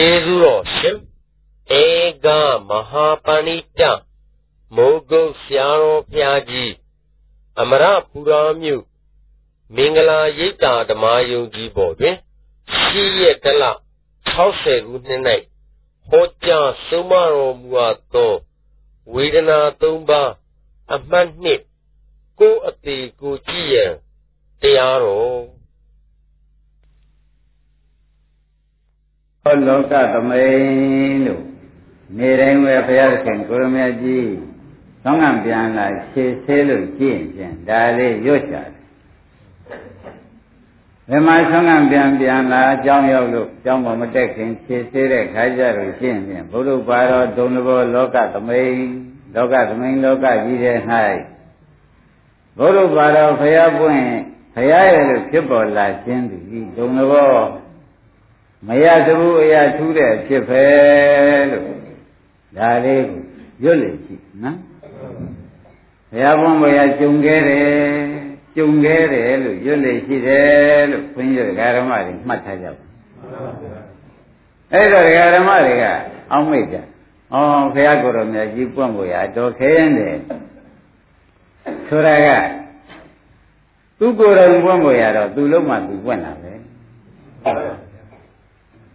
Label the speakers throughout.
Speaker 1: ကျေးဇူးတော်ရှင်ဧကမဟာပဏိတမိုးကုတ်ဆရာတော်ဘုရားကြီးအမရပူရာမြို့မင်္ဂလာရိပ်သာဓမ္မယုံကြည်ပေါ်တွင်ရှိရက်တလ60ခုနှစ်၌ဟောကြားဆုံးမတော်မူအပ်သောဝေဒနာ၃ပါးအမှတ်နှစ်ကိုယ်အသေးကိုကြည့်ရန်တရားတော်
Speaker 2: ဟော လောကသမိန်လို့နေတိုင်းပဲဘုရားခင်ကိုရမကြီးသောင်းငံပြန်လာခြေသေးလို့ကြည့်ရင်ဒါလေးရွတ်ချတယ်ဘယ်မှာဆောင်းငံပြန်ပြန်လာအကြောင်းရောက်လို့အကြောင်းမတက်ခင်ခြေသေးတဲ့ခါကြလို့ရှင်းပြန်ဘုရုပါတော်ဒုံဘောလောကသမိန်လောကသမိန်လောကကြီးတဲ့၌ဘုရုပါတော်ဖရာပွင့်ဖရာရဲ့လို့ဖြစ်ပေါ်လာခြင်းသည်ဒုံဘော မရသဘူးအရာထူးတဲ့ဖြစ်ပဲလို့ဒါလေးကိုရွတ်လေရှိနော်ဘုရားဘုန်းဘုရားကြုံခဲ့တယ်ကြုံခဲ့တယ်လို့ရွတ်လေရှိတယ်လို့ခွင်းရဓမ္မတွေမှတ်ထားကြပါအဲ့တော့ဓမ္မတွေကအောင်းမိတ်ကြဩဘုရားကိုယ်တော်မြတ်ကြီးပွင့်ဖို့ရတော်ခဲတယ်ဆိုတာကသူကိုယ်တော်ပွင့်ဖို့ရတော့သူလုံးမှသူပွင့်တာပဲ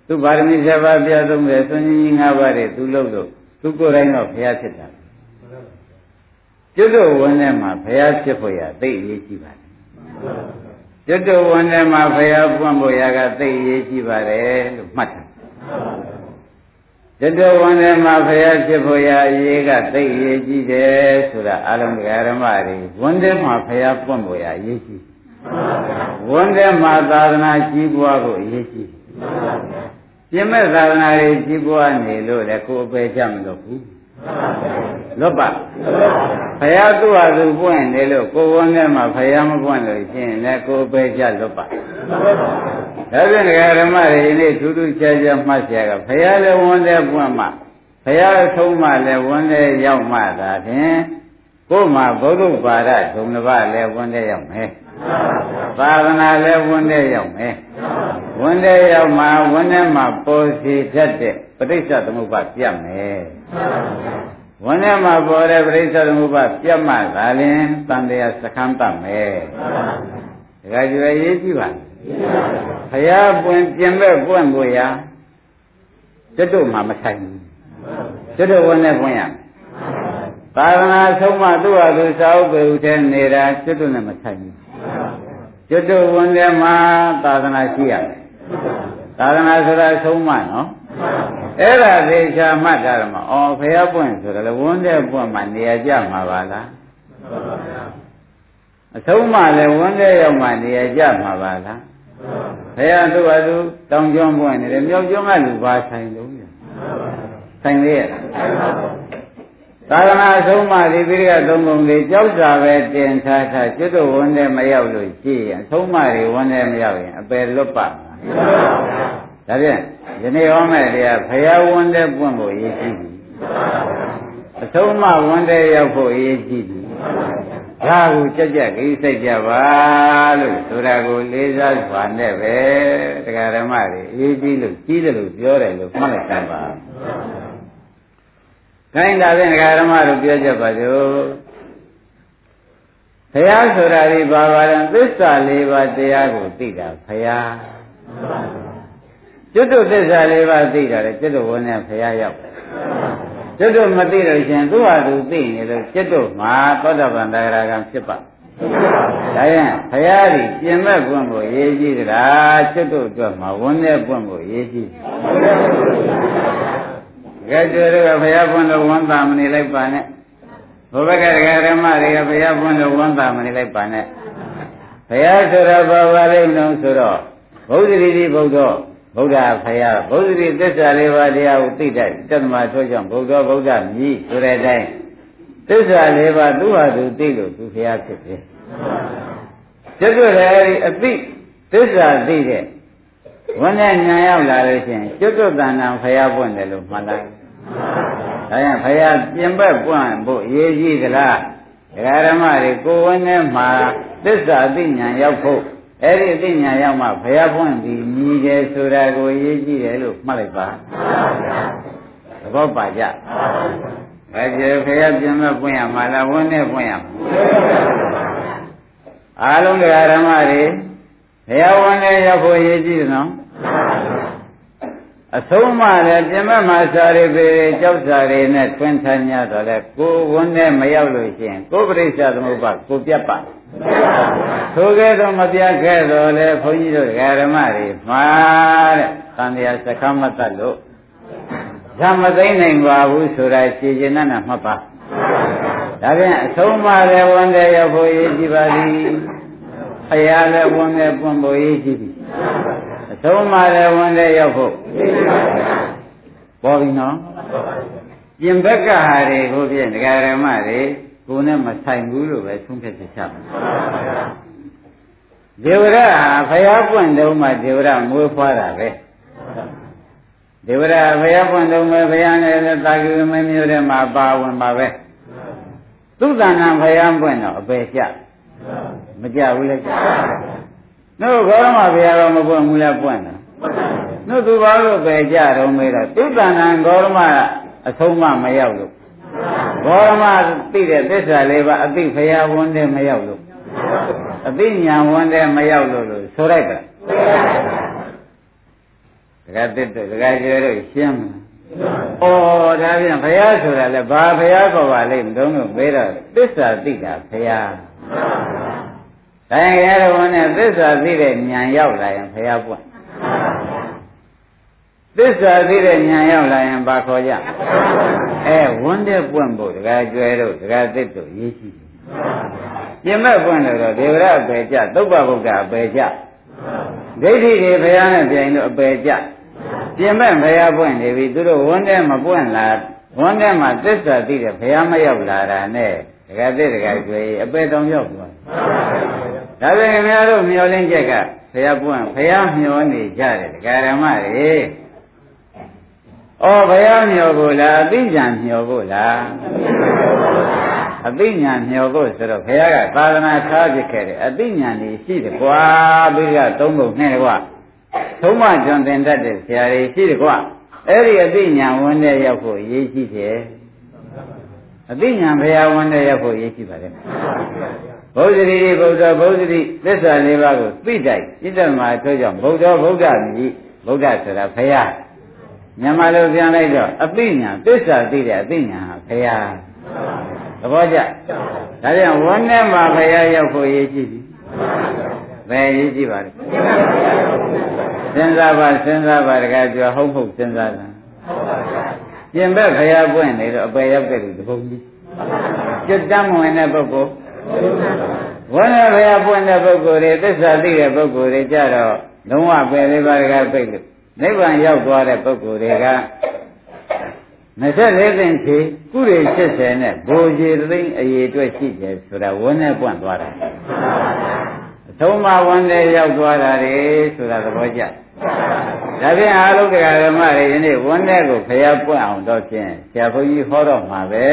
Speaker 2: သူပါရမီ7ပါးပြသုံးတယ်သွန်ကြီး5ပါးတွေသူလုပ်လို့သူကိုယ်တိုင်တော့ဘုရားဖြစ်တာကျွတ်တော်ဝန်ထဲမှာဘုရားဖြစ်ဖို့ရသိအရေးကြီးပါတယ်ကျွတ်တော်ဝန်ထဲမှာဘုရားပွင့်ဖို့ရကသိအရေးကြီးပါတယ်လို့မှတ်တာကျွတ်တော်ဝန်ထဲမှာဘုရားဖြစ်ဖို့ရအရေးကသိအရေးကြီးတယ်ဆိုတာအလုံးဓမ္မတွေဝန်ထဲမှာဘုရားပွင့်ဖို့ရအရေးကြီးဝန်ထဲမှာသာသနာကြီးပွားဖို့အရေးကြီး ပြိမဲ့သာသနာတွေကြီးပွားနေလို့လေကိုယ်အပယ်ချမလို့ဘူးလွတ်ပါဘုရားသူ့ဟာသူပွင့်နေလို့ကိုယ်ဝန်ထဲမှာဘုရားမပွင့်လို့ရှင်လည်းကိုယ်ပယ်ချလွတ်ပါဒါဖြင့်ဒကာဓမ္မတွေနေ့ထူးထူးခြားခြားမှတ်ဆရာကဘုရားလည်းဝန်ထဲပွင့်မှဘုရားဆုံးမှလည်းဝန်ထဲရောက်မှသာဖြင့်ကိုယ်မှာဘုရုပါဒဒုံတစ်ပါးလည်းဝန်ထဲရောက်မယ် သာသနာလည်းဝန်ထဲရောက်မယ်ဝန်ထဲရောက်မှဝန်ထဲမှာပေါ်စီတတ်တဲ့ပဋိစ္စသမုပ္ပါပြတ်မယ်ဝန်ထဲမှာပေါ်တဲ့ပဋိစ္စသမုပ္ပါပြတ်မှသာလင်တန်တရားစခန်းတတ်မယ်ဒါကြွယ်ရေးကြည့်ပါဘုရားပွင့်ပြင်မဲ့ပွင့်ကိုရာကျွတ်တို့မှမဆိုင်ဘူးကျွတ်တို့ဝန်နဲ့ပွင့်ရသာသနာဆုံးမသူ့ဟာသူစာအုပ်ပေဥထဲနေတာကျွတ်တို့နဲ့မဆိုင်ဘူး ကျွတ်တို့ဝန်ထဲမှာသာသနာရှိရတယ်သာသနာဆိုတာဆုံးမနော်အဲ့ဒါသေချာမှတ်ကြရမှာအော်ဖះပွင့်ဆိုတယ်လေဝန်းတဲ့ပွင့်မှာနေရာကျမှာပါလားအဆုံးမလည်းဝန်းတဲ့ရောက်မှနေရာကျမှာပါလားဘုရားသူ့ဟာသူတောင်ကျွန်းပွင့်နေတယ်မြောက်ကျွန်းကလူပါဆိုင်လို့ဆိုင်သေးရဲ့ သာသနာအဆုံးမဒီပိရိယသုံးပုံလေးကြောက်စာပဲတင်ထားထားကျွတ်တော်ဝန်းထဲမရောက်လို့ရှိရင်အဆုံးမတွေဝန်းထဲမရောက်ရင်အပယ်လွတ်ပါဒါဖြင့်ယနေ့ဟောမဲ့တရားဖရာဝန်တဲ့ပွင့်ဖို့အရေးကြီးပြီအဆုံးမဝန်တဲ့ရောက်ဖို့အရေးကြီးပြီဒါကိုကြက်ကြက်ကြီးစိတ်ကြပါလို့ဆိုတာကိုလေးစားစွာနဲ့ပဲတရားဓမ္မတွေအရေးကြီးလို့ကြီးတယ်လို့ပြောတယ်လို့မှတ်လိုက်တာပါ ခိုင်းတာဖြင့်တရားဓမ္မတို့ပြောကြပါစို့ဘုရားဆိုတာဒီဘာပါလဲသစ္စာလေးပါးတရားကိုသိတာဘုရားကျွတ်တို့သစ္စာလေးပါးသိတာလေကျွတ်တို့ဝန်နဲ့ဘုရားရောက်ကျွတ်တို့မသိလို့ရှင်သူ့ဟာသူသိနေလို့ကျွတ်တို့မှာသောတာပန်တရားကံဖြစ်ပါဒါရင်ဘုရားကြီးပြင်မဲ့ပွင့်ကိုရေးကြည့်ကြလားကျွတ်တို့အတွက်မှာဝန်နဲ့ပွင့်ကိုရေးကြည့် ကဲကျွတ်တို့ကဘုရားပွင့်လို့ဝန်တာမနေလိုက်ပါနဲ့ဘုဘကတရားဓမ္မတွေကဘုရားပွင့်လို့ဝန်တာမနေလိုက်ပါနဲ့ဘုရားဆိုတော့ဘာပါလိမ့်မလို့ဆိုတော့ဘုဒ္ဓရီတိဘုဒ္ဓဗုဒ္ဓဖယားဘုဒ္ဓရီသစ္စာလေးပါးတရားကိုသိတတ်တသမထိုးကြောင့်ဘုဒ္ဓဗုဒ္ဓမြည်ဆိုတဲ့အတိုင်းသစ္စာလေးပါးသူ့ဟာသူသိလို့သူဖယားဖြစ်တယ်ကျွတ်တို့လည်းအဲဒီအသိသစ္စာသိတဲ့ ဝန်နဲ့ညာရောက်လာလို့ရှိရင်ကျွတ်တို့တဏ္ဍာဖယားပွင့်တယ်လို့မှတ်လိုက်ဒါရင်ဖယားပြင်ပက်ပွင့်ဖို့အရေးကြီးသလားဒကာရမတွေကိုယ်ဝန်နဲ့မှာသစ္စာသိဉာဏ်ရောက်ဖို့အဲ့ဒီအသိဉာဏ်ရောက်မှဘုရားဖွင့်ပြီးညီတယ်ဆိုတာကိုရေးကြည့်တယ်လို့မှတ်လိုက်ပါသဘောပါကြအဲ့ဒီဘုရားပြန်မဲ့ပွင့်ရမှာလားဝန်းနဲ့ပွင့်ရမှာအားလုံးတရားဓမ္မတွေ ဘုရားဝန်းနဲ့ရောက်ဖို့ရေးကြည့်တယ်နော်အဆုံးမှလည်းပြင်မဲ့မှာစာရိပေကြောက်စာရိနဲ့ twin ထမ်းရတော့လေကိုဝန်းနဲ့မရောက်လို့ရှိရင်ကိုပရိစ္ဆသမုပ္ပါကိုပြတ်ပါထိုကဲ့သို့မပြတ်ခဲ့တော့လေဘုန်းကြီးတို့ဓမ္မတွေမှာတဲ့သံဃာစခမတ်တလို့ဓမ္မသိမ့်နိုင်ပါဘူးဆိုတာရှင်းရှင်းနဲ့မှတ်ပါဒါပြန်အဆုံးမှလည်းဝန်တဲ့ရောက်ဖို့ရည်ကြည်ပါသည် အရာလည်းဝန်တဲ့ပွင့်ဖို့ရည်ကြည်သည်အဆုံးမှလည်းဝန်တဲ့ရောက်ဖို့ပေါ်ပြီနော်ပြင်ဘက်ကဟာတွေကိုဖြင့်ဒကာရမတွေကိုနဲ့မဆိုင်ဘူးလို့ပဲသုံးဖြတ်ချက်ချပါဒေဝရဟာဖယားပွင့်တုံးမှဒေဝရမွေးဖွားတာပဲဒေဝရဘုရားပွင့်တော်မယ်ဘုရားနဲ့တာကိမင်းမျိုးထဲမှာပါဝင်ပါပဲသူတဏ္ဍဘုရားပွင့်တော့အပေကျ မကြဘူးလေတို့ဘောရမဘုရားတော့မပွင့်ဘူးလားပွင့်တာတို့သူဘာလို့ပဲကြတော့မေးတော့သူတဏ္ဍဂေါရမအဆုံးမမရောက်လို့ဂေါရမသိတဲ့သစ္စာလေးပါအသိဘုရားဝန်တဲ့မရောက်လို့အသိဉာဏ်ဝန်တဲ့မရောက်လို့လို့ဆိုလိုက်ပါဒကာတစ်တို့ဒကာကျေတို့ရှင်းမလားဩဒါပြန်ဘုရားဆိုတာလဲဘာဘုရားခေါ်ပါလိမ့်မတုံးလို့မေးတော့သစ္စာသိတာဘုရား ဒါရင်ရတော်နဲ့သစ္စာသိတဲ့ဉာဏ်ရောက်လာရင်ဘုရားပွင့်သစ္စာသိတဲ့ဉာဏ်ရောက်လာရင်ဘာခေါ်ကြအဲဝန်းတဲ့ပွင့်ဖို့ဒကာကျွဲတို့ဒကာတစ်တို့ရေးရှိတယ်ပြင်မဲ့ပွင့်လို့တော့ဒေဝရအပေကြသုဗ္ဗဗုဒ္ဓအပေကြဒိဋ္ဌိတွေဘုရားနဲ့ပြိုင်လို့အပေကြပြင်မဲ့ဘုရားပွင့်နေပြီသူတို့ဝန်းတဲ့မပွင့်လာဝန်းထဲမှာသစ္စာသိတဲ့ဘုရားမရောက်လာတာနဲ့ဒကာသစ်ဒကာကျွေးအပေတောင်ရောက်သွား ဒါပေမဲ့များတို့မျောလင်းချက်ကဘုရားပွင့်ဘုရားမျောနေကြတယ်ဒကာဓမ္မတွေဩဘုရားမျောဖို့လားအသိဉာဏ်မျောဖို့လားအသိဉာဏ်မျောဖို့ဆိုတော့ဘုရားကသာသနာထားပြခဲ့တယ်အသိဉာဏ်ကြီးရှိတယ်ကွာပြီးကသုံးဖို့နဲ့ကွာသုံးမကျွန်းသင်တတ်တဲ့ဆရာကြီးရှိတယ်ကွာအဲ့ဒီအသိဉာဏ်ဝင်တဲ့ရောက်ဖို့အရေးကြီးတယ်အသိဉာဏ်ဘုရားဝင်တဲ့ရောက်ဖို့အရေးကြီးပါတယ် ဘုဇတိဘုရားဘုဇတိသစ္စာလေးပါးကိုသိတိုက်ဣတ္တမထိုးကြောင့်ဘုရားဗုဒ္ဓမြည်ဗုဒ္ဓဆိုတာဘုရားမြန်မာလိုပြန်လိုက်တော့အသိဉာဏ်သစ္စာသိတဲ့အသိဉာဏ်ဟာဘုရားသဘောကျဒါကြောင့်ဝန်းထဲမှာဘုရားရောက်ဖို့ရည်ကြည့်ပြီဘယ်ရည်ကြည့်ပါလဲစဉ်းစားပါစဉ်းစားပါတခါကြောဟုတ်ဟုတ်စဉ်းစားတာပြင်ဘက်ဘုရားပွင့်နေတော့အပယ်ရောက်တဲ့လူတပုံကြီးจิตတမ်းဝင်တဲ့ပုဂ္ဂိုလ် ဝန်းထဲဘုရားပွင့်တဲ့ပုဂ္ဂိုလ်တွေသစ္စာသိတဲ့ပုဂ္ဂိုလ်တွေကြတော့လုံးဝပယ်လေးပါးတခါပြိတ်လို့နိဗ္ဗာန်ရောက်သွားတဲ့ပုဂ္ဂိုလ်တွေက24သိန်းဖြေကုရိ80နဲ့ဘိုးကြီးသိန်းအရေးအတွက်ရှိတယ်ဆိုတာဝန်းနဲ့ပွင့်သွားတာအဆုံးမဝန်းနဲ့ရောက်သွားတာလေဆိုတာသဘောကျဒါဖြင့်အားလုံးတရားဓမ္မတွေယနေ့ဝန်းနဲ့ကိုဖျားပွင့်အောင်တော့ဖြင့်ဆရာဘုန်းကြီးဟောတော့မှာပဲ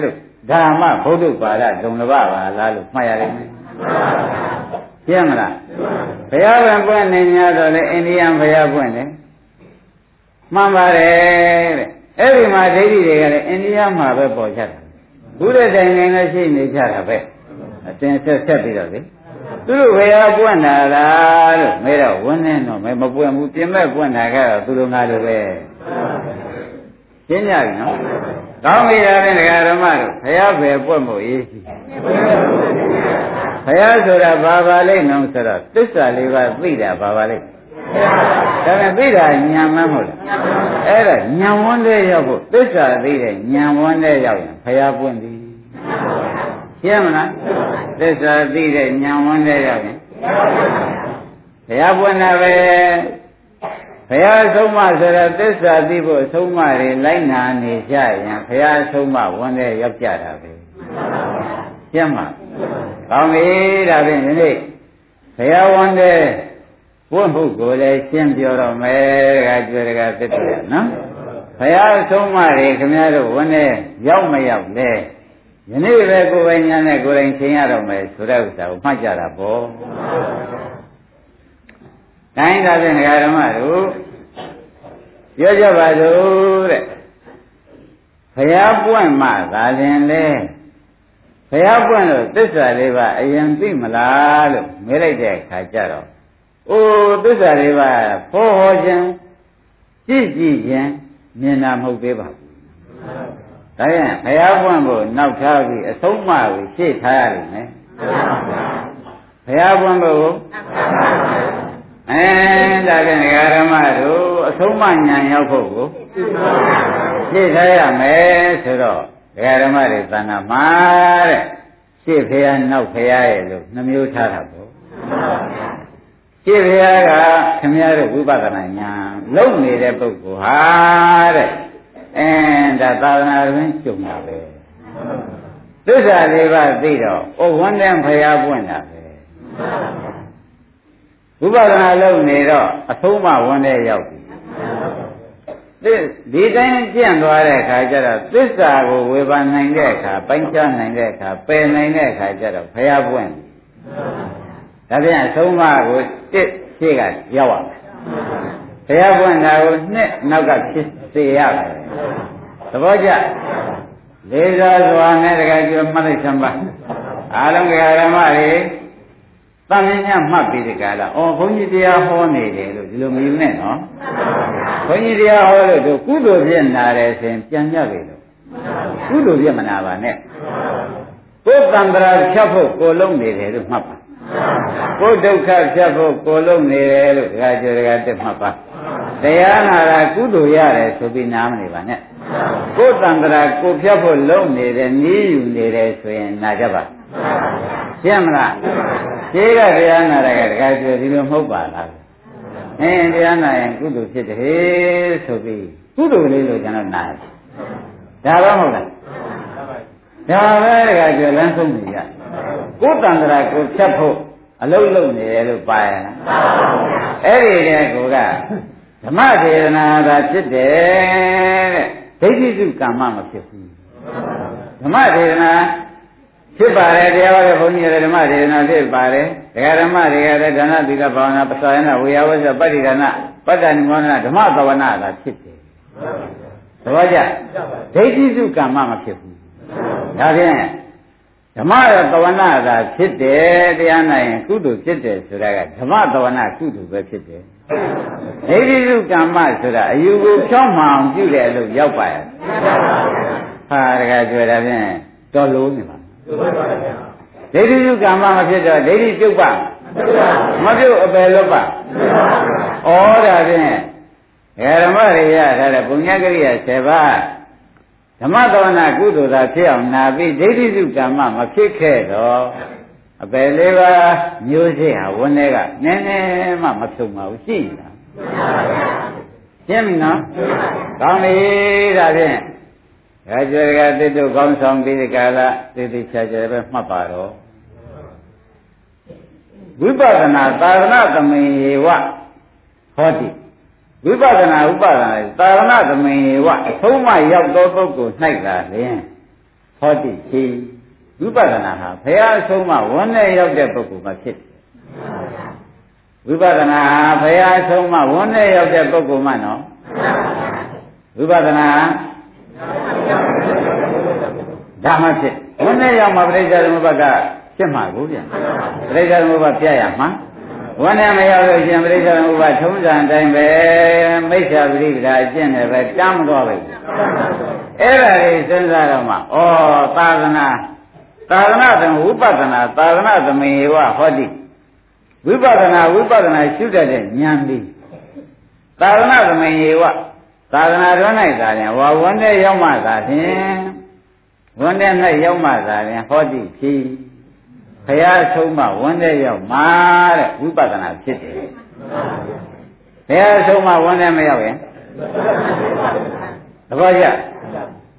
Speaker 2: လို့ ဓမ္မဘုဒ္ဓဘာသာဒုံလဘပါလားလို့မှတ်ရလိမ့်မယ်ရှင်းမလားဘုရားကပွင့်နေ냐တော့လေအိန္ဒိယဘုရားပွင့်တယ်မှန်ပါတယ်တဲ့အဲ့ဒီမှာဒိဋ္ဌိတွေကလည်းအိန္ဒိယမှာပဲပေါ်ကြတာဘုရားတိုင်ငယ်လည်းရှိနေကြတာပဲအတင်ဆက်ဆက်ပြီးတော့လေသူတို့ဘယ်ဟာပွင့်တာလားလို့မဲတော့ဝန်းနေတော့မဲမပွင့်ဘူးပြင်မဲ့ပွင့်တာကတော့သူတို့ငါလိုပဲ ရှင်းကြပြီနော်ကောင်းပြီလားဗျာဓမ္မတို့ဘုရားပဲပွင့်ဖို့ရေးရှိဘုရားဆိုတာဘာပါလိမ့်နော်ဆိုတော့သစ္စာလေးပါးသိတာဘာပါလိမ့်ဒါနဲ့သိတာညာမမဟုတ်လားအဲ့ဒါညာဝန်းတဲ့ရောက်ဖို့သစ္စာသိတဲ့ညာဝန်းတဲ့ရောက်ရင်ဘုရားပွင့်ပြီရှင်းမလားသစ္စာသိတဲ့ညာဝန်းတဲ့ရောက်ရင်ဘုရားပွင့်တာပဲ ဘုရားဆုံးမဆိုတော့သစ္စာသိဖို့ဆုံးမတွေလိုက်နာနေကြရင်ဘုရားဆုံးမဝန်းတဲ့ရောက်ကြတာပဲရှင်းမကောင်းပြီဒါဖြင့်ဒီနေ့ဘုရားဝန်းတဲ့ဝတ်မှုကိုလည်းရှင်းပြောတော့မယ်ကကြွယ်တကသစ်တယ်နော်ဘုရားဆုံးမတွေခင်ဗျားတို့ဝန်းတဲ့ရောက်မရောက်လဲယနေ့ပဲကိုယ်ပိုင်ညာနဲ့ကိုယ်တိုင်ရှင်းရတော့မယ်ဆိုတဲ့ဥစ္စာကိုမှတ်ကြတာပေါ့ တိုင်းသာဖြင့်ဓမ္မတို့ပြောကြပါစို့တဲ့ဘုရားပွင့်မှသာလင်လေဘုရားပွင့်လို့သစ္စာလေးပါအရင်သိမလားလို့မေးလိုက်တဲ့အခါကျတော့အိုးသစ္စာလေးပါဟောဟောခြင်းကြည့်ကြည့်ခြင်းမြင်တာမဟုတ်သေးပါဘူး။ဒါရင်ဘုရားပွင့်ဖို့နောက်ထားပြီးအဆုံးမကိုရှေ့ထားရလိမ့်မယ်။ဘုရားပွင့်ဖို့ အဲဒါဖြင့်ဓမ္မတို့အဆုံးမညာရောက်ဖို့ကိုရှေ့ထားရမယ်ဆိုတော့ဓမ္မတွေသဏ္ဍာန်မှာတဲ့ရှေ့ဖះနောက်ဖះရဲ့လို့နှမျိုးထားတာပေါ့ရှေ့ဖះကခမည်းတော်ဝိပဿနာညာလုံနေတဲ့ပုဂ္ဂိုလ်ဟာတဲ့အဲဒါသာသနာတွင်ကျုံတာပဲသစ္စာလေးပါးသိတော့ဩဝန္တန်ဖះပွင့်တာပဲ ဝိပဿနာလုပ်နေတော့အဆုံးမဝန်းတဲ့ရောက်ပြီဒီတိုင်းကြံ့သွားတဲ့အခါကျတော့သစ္စာကိုဝေဘာနိုင်တဲ့အခါပိုင်းခြားနိုင်တဲ့အခါပယ်နိုင်တဲ့အခါကျတော့ဘုရားပွင့်ဒါပြန်အဆုံးမကိုတစ်ရှေ့ကရောက်ရမယ်ဘုရားပွင့်တာကိုနှစ်နောက်ကဖြစ်စေရမယ်သဘောကျလေးစားစွာနဲ့တကယ်ပြောမှတ်လိုက်စမ်းပါအားလုံးကဓမ္မတွေ တန်ခင်းညမှတ်ပြီးဒီကလာအော်ဘုန်းကြီးတရားဟောနေတယ်လို့ဒီလိုမြင်နဲ့နော်ဘုန်းကြီးတရားဟောလို့တို့ကုသိုလ်ဖြစ်နာတယ်ဆိုရင်ပြန်ကြပြီလို့ကုသိုလ်ဖြစ်မနာပါနဲ့ကိုယ်တံ္ဍရာဖြတ်ဖို့ကိုလုံးနေတယ်လို့မှတ်ပါကိုယ်ဒုက္ခဖြတ်ဖို့ကိုလုံးနေတယ်လို့ဒကာကျော်ဒကာတက်မှတ်ပါတရားနာတာကုသိုလ်ရတယ်ဆိုပြီးနားမနေပါနဲ့ကိုယ်တံ္ဍရာကိုဖြတ်ဖို့လုံးနေတယ်နီးอยู่နေတယ်ဆိုရင်နာကြပါ ရှင်းမလားရှင်းကတရားနာတာကဒကာကျော်ဒီလိုမဟုတ်ပါလားအင်းတရားနာရင်ကုသိုလ်ဖြစ်တယ်ဆိုပြီးကုသိုလ်လေးလို့ကျွန်တော်နာတယ်ဒါတော့မဟုတ်လားဒါပဲဒကာကျော်လမ်းဆုံးနေရကိုယ်တန်ត្រာကိုဖြတ်ဖို့အလုံးလုံးနေတယ်လို့ပါရလားအဲ့ဒီတဲ့ကိုကဓမ္မဒေသနာသာဖြစ်တယ်တဲ့ဒိဋ္ဌိစုကမ္မမဖြစ်ဘူးဓမ္မဒေသနာ ဖြစ်ပါတယ်တရားဟောတဲ့ဘုန်းကြီးတွေဓမ္မဒေသနာဖြစ်ပါတယ်ဒကာဓမ္မတွေကလည်းဒါနသီလဘာဝနာပစာယနာဝေယဝဇ္ဇပဋိဒါနပတ္တနိမောဒနာဓမ္မသဝနာသာဖြစ်တယ်သဘောကျဒိဋ္ဌိစုကမ္မမဖြစ်ဘူးဒါဖြင့်ဓမ္မသဝနာသာဖြစ်တယ်တရားနာရင်ကုသိုလ်ဖြစ်တယ်ဆိုတာကဓမ္မသဝနာကုသိုလ်ပဲဖြစ်တယ်ဒိဋ္ဌိစုကမ္မဆိုတာအယူကိုဖြောင်းမှန်ပြုတယ်လို့ရောက်ပါရဲ့ဟာတကယ်ကြွယ်တာဖြင့်တော်လို့နေပါ ဒိဋ္ဌိစုကမ္မမဖြစ်တော့ဒိဋ္ဌိပြုတ်ပါမပြုတ်အပယ်လွတ်ပါဩဒါဖြင့်ဓမ္မရိယထားတဲ့ပုညကရိယာ7ပါးဓမ္မသဝနာကုသိုလ်သာဖြစ်အောင်နာပြီးဒိဋ္ဌိစုကမ္မမဖြစ်ခဲ့တော့အပယ်လေးပါးမျိုးစေ့ဟာဝန်းထဲကနည်းနည်းမှမဖြုံပါဘူးရှိလားရှင်းပြီနော်ကောင်းပြီဒါဖြင့် ဒါကြွယ်ကတိတုကောင်းဆောင်ပြီးဒီကလာသိသိချာချာပဲမှတ်ပါတော့ဝိပဿနာသာသနာသမေဝဟောတိဝိပဿနာဥပဒနာသာသနာသမေဝအဆုံးမရောက်သောပုဂ္ဂိုလ်၌သာလျှင်ဟောတိရှိဝိပဿနာဟာဘုရားအဆုံးမဝန်းနဲ့ရောက်တဲ့ပုဂ္ဂိုလ်မှာဖြစ်တယ်ဝိပဿနာဟာဘုရားအဆုံးမဝန်းနဲ့ရောက်တဲ့ပုဂ္ဂိုလ်မှနော်ဝိပဿနာ ဒါမှဖြစ်ဝန်းနဲ့ရောက်မှာပြိဿသမုပ္ပါကဖြစ်မှာကိုဗျပြိဿသမုပ္ပါပြရမှာဝန်းနဲ့မရောက်လို့ရှင်ပြိဿသမုပ္ပါထုံးစံအတိုင်းပဲမိစ္ဆာပရိပဒါအကျင့်နဲ့ပဲတမ်းမသွားပဲအဲ့ဒါတွေစဉ်းစားတော့မှဩသာသနာသာသနာသမဝိပဿနာသာသနာသမေဝဟောတိဝိပဿနာဝိပဿနာရှုတတ်တဲ့ဉာဏ်ပြီးသာသနာသမေဝသာသနာတော်၌သာရင်ဝါဝန်းတဲ့ရောက်မှသာဖြင့် ဝန်းတဲ့၌ရောက်မှသာရင်ဟောတိဖြစ်ဘုရားဆုံးမဝန်းတဲ့ရောက်မှတဲ့ဝိပဿနာဖြစ်တယ်ဘုရားဆုံးမဝန်းတဲ့မရောက်ရင်သဘောကျ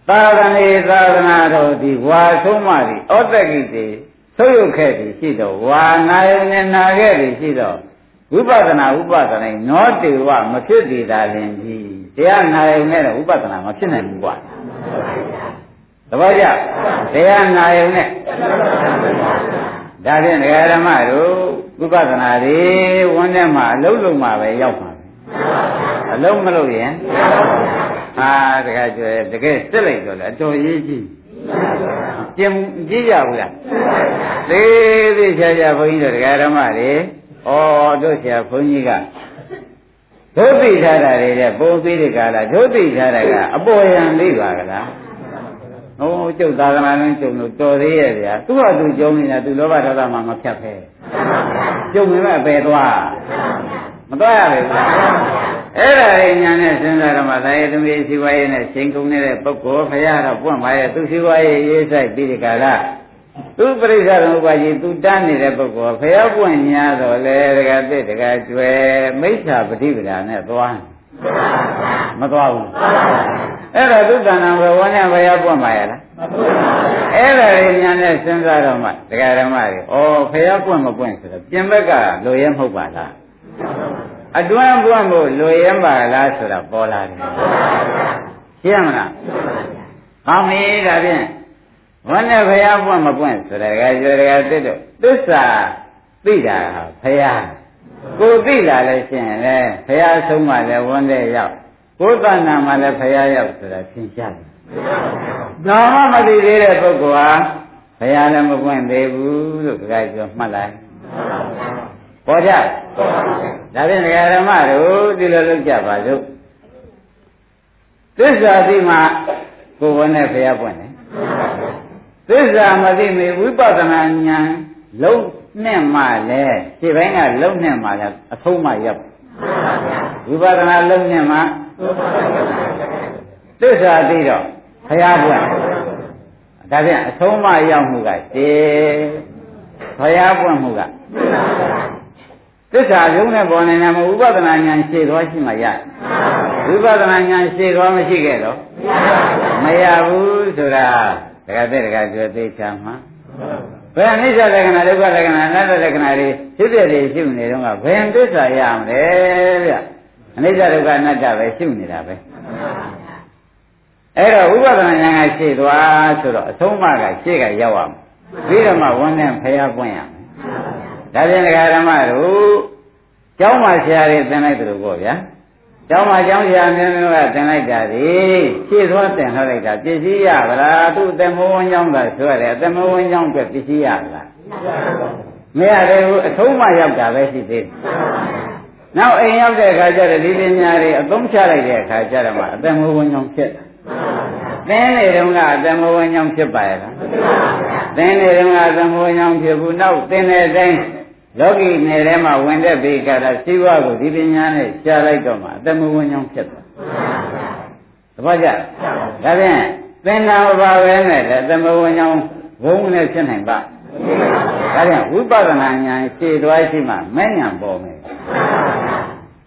Speaker 2: သာသနေသာသနာတော်ဒီဝါဆုံးမဒီဩတ္တကိတိသုတ်ရုပ်ခဲ့သည်ရှိတော့ဝါနာယနဲ့နာခဲ့သည်ရှိတော့ဝိပဿနာဥပဒနာနောတေဝမဖြစ်သေးတာလင်ကြီးတရားနာယနဲ့တော့ဥပဒနာမဖြစ်နိုင်ဘူးကွာ သဘောကျတရားနာယနဲ့ဒါဖြင့်ဒကာဓမ္မတို့ဝိပဿနာတွေဝန်းထဲမှာအလုံးလုံးမှာပဲရောက်ပါမယ်အလုံးမလို့ရင်ဟာတကယ်ကျွဲတကယ်စစ်လိုက်တော့လေအတော်ရေးကြည့်ကျင်ကြည့်ကြဘူးလားသေးသေးချာချာဘုန်းကြီးတို့ဒကာဓမ္မတွေဩတို့ဆရာဘုန်းကြီးကဒုသိထားတာတွေတဲ့ပုံပြီးဒီကလာဒုသိထားတာကအပေါ်ယံသိပါကလား ဟိုကျုပ်သာသနာ့လုံးကျုံလို့တော်သေးရဲ့ဗျာသူ့ဟာသူကျုံနေတာသူလောဘဒေါသမှမဖြတ်ဖဲကျုံနေမဲ့ပဲသွားမသွားရဘူးအဲ့ဒါရညာနဲ့စဉ်းစားတော့မှသာယသမီးစီဝါရေးနဲ့ရှင်ကုန်နေတဲ့ပုဂ္ဂိုလ်ဖရာတော့ပွင့်ပါရဲ့သူစီဝါရေးရေးဆိုင်ပြီးဒီကလာသူပရိစ္ဆေသမုပ္ပါကြီးသူတန်းနေတဲ့ပုဂ္ဂိုလ်ဖရာပွင့်ညာတော့လေတကတိတကကျွယ်မိစ္ဆာပฏิပဒါနဲ့သွားမသွားဘူး အဲ့ဒါသူတဏ္ဍာဘဝနဲ့ဘယ်ရောက်ပွင့်ပါရလားအဲ့ဒါရညာနဲ့စဉ်းစားတော့မှတရားဓမ္မတွေဩဖရာပွင့်မပွင့်ဆိုတော့ပြင်ဘက်ကလိုရဲမဟုတ်ပါလားအတွင်းပွင့်ဖို့လိုရဲပါလားဆိုတာပေါ်လာတယ်ရှင်းမလားဟောင်းပြီဒါဖြင့်ဝန်းနဲ့ဖရာပွင့်မပွင့်ဆိုတာကကြွယ်ကတစ်တော့သစ္စာသိတာဖရာကိုသိလာလဲရှင်းလဲဖရာဆုံးမှလည်းဝန်းတဲ့ရောက် ကိုယ်တဏ္ဍာမှာလည်းဖရာရောက်ဆိုတာသင်ရှားတယ်ဒါမှမသိသေးတဲ့ပုဂ္ဂိုလ်ဟာဘုရားလည်းမပွင့်သေးဘူးလို့ကြိုက်ပြောမှတ်လိုက်ပေါ်ကြဒါဖြင့်ဒကာဓမ္မတို့ဒီလိုလုပ်ကြပါစို့သစ္စာသိမှကိုယ်ဝနဲ့ဘုရားပွင့်တယ်သစ္စာမသိမီဝိပဿနာဉာဏ်လုံးနဲ့မှလည်းဒီဘက်ကလုံးနဲ့မှလည်းအဆုံးမှရောက်ဝိပဿနာလုံးနဲ့မှ သစ္စာသိတော့ဘုရားပွင့်ဒါပြန်အဆုံးမရောက်မှုကတေဘုရားပွင့်မှုကသစ္စာရုံးနဲ့ပေါ်နေတာမဟုတ်ဥပဒနာဉာဏ်ရှေ့သွားရှိမှရဝိပဿနာဉာဏ်ရှေ့သွားမရှိခဲ့တော့မရဘူးဆိုတာတခါတည်းတခါပြောသေးချာမှာဘယ်အနိစ္စလက္ခဏာဒုက္ခလက္ခဏာအနတ္တလက္ခဏာတွေဖြစ်တဲ့တွေရှိနေတော့ကဘယ်သစ္စာရမလဲဗျ အနိစ္စဒုက္ခအနတ္တပဲရှိနေတာပဲအဲ့တော့ဥပဒနာဉာဏ်ကရှေ့သွားဆိုတော့အဆုံးအမကရှေ့ကရောက်ရမယ်ပြီးတော့မှဝန်းနဲ့ဖျားပွင့်ရမယ်ဒါပြန်ဒကာဓမ္မတို့ကျောင်းမှာဆရာတွေသင်လိုက်တယ်လို့ပေါ့ဗျာကျောင်းမှာကျောင်းဆရာမျိုးမျိုးကသင်လိုက်တာဒီရှေ့သွားသင်ထားလိုက်တာပစ္စည်းရပါလားသူ့အတမောဝန်းကျောင်းကဆိုရတယ်အတမောဝန်းကျောင်းအတွက်ပစ္စည်းရပါလားမရသေးဘူးအထုံးမှရောက်တာပဲရှိသေးတယ် နောက်အိမ်ရောက်တဲ့အခါကျတော့ဒီပညာတွေအသုံးချလိုက်တဲ့အခါကျတော့မှအတမောဝန်းကျောင်းဖြစ်တယ်သင်နေတုန်းကအတမဝဉ္ဇောင်းဖြစ်ပါရဲ့လားသင်နေတုန်းကအတမဝဉ္ဇောင်းဖြစ်ဘူးနောက်သင်တဲ့အတိုင်းလောကီနယ်ထဲမှာဝင်တဲ့ဘေကတာစိဝါကိုဒီပညာနဲ့ရှားလိုက်တော့မှအတမဝဉ္ဇောင်းဖြစ်သွားသဘောကျဒါဖြင့်သင်္နာဘာပဲနဲ့လည်းအတမဝဉ္ဇောင်းဘုံနဲ့ဖြစ်နိုင်ပါဒါဖြင့်ဝိပဿနာဉာဏ်ရှည်သွားရှိမှမဲ့ဉာဏ်ပေါ်မယ်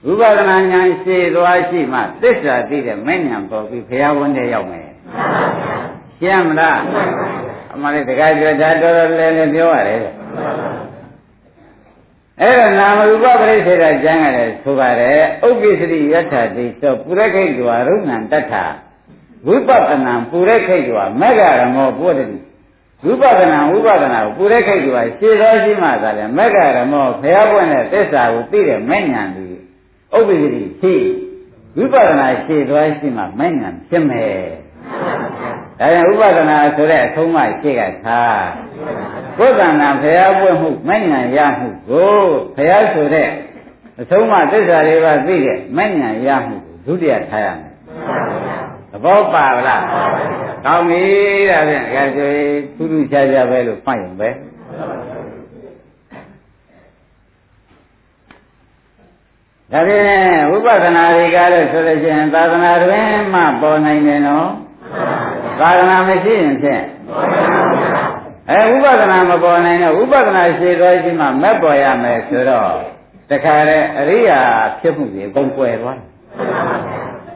Speaker 2: ဝိပဿနာဉာဏ်ရှည်သွားရှိမှသစ္စာသိတဲ့မဲ့ဉာဏ်ပေါ်ပြီးဘုရားဝန်ထဲရောက်မယ်ရှင်းမလားအမှန်လေးတခါပြောဒါတော်တော်လည်းလည်းပြောရတယ်အဲ့တော့နာမရူပပရိစ္ဆေဒကျမ်းကလည်းဆိုပါတယ်ဥပ္ပိစရိယထာတိသောပုရခိတ်တွာရုဏံတထဝိပဿနာပုရခိတ်တွာမေဃရမောပုဒ္တိဝိပဿနာဝိပဿနာကိုပုရခိတ်တွာရှင်းတော်ရှိမှသာလေမေဃရမောဖျားပွင့်တဲ့သစ္စာကိုသိတဲ့မဲ့ညာသူ ဥပ္ပိစရိရှိဝိပဿနာရှင်းတော်ရှိမှမဲ့ညာဖြစ်မယ်ဒါကြောင့်ဥပဒနာဆိုတဲ့အဆုံးမှရှိကထားကိုယ်တဏ္ဍာဖျားပွင့်မှုမဉ္ဇဏ်ရမှုကိုဖျားဆိုတဲ့အဆုံးမှသစ္စာလေးပါးသိတဲ့မဉ္ဇဏ်ရမှုကိုဒုတိယထားရမယ်သဘောပါလားကောင်းပြီဒါဖြင့်အဲဆိုရင်ထူးထူးခြားခြားပဲလို့မှတ်ရင်ပဲ ဒါဖြင့်ဝိပဿနာတွေကလည်းဆိုလို့ရှိရင်သာသနာတွင်မှပေါ်နိုင်တယ်နော်သာသနာမရှိရင်ဖြင့်အဲဝိပဿနာမပေါ်နိုင်တော့ဝိပဿနာရှည်သွားရှိမှမက်ပေါ်ရမယ်ဆိုတော့တခါတည်းအရိယာဖြစ်မှုတွေအကုန်ကွယ်သွားတယ်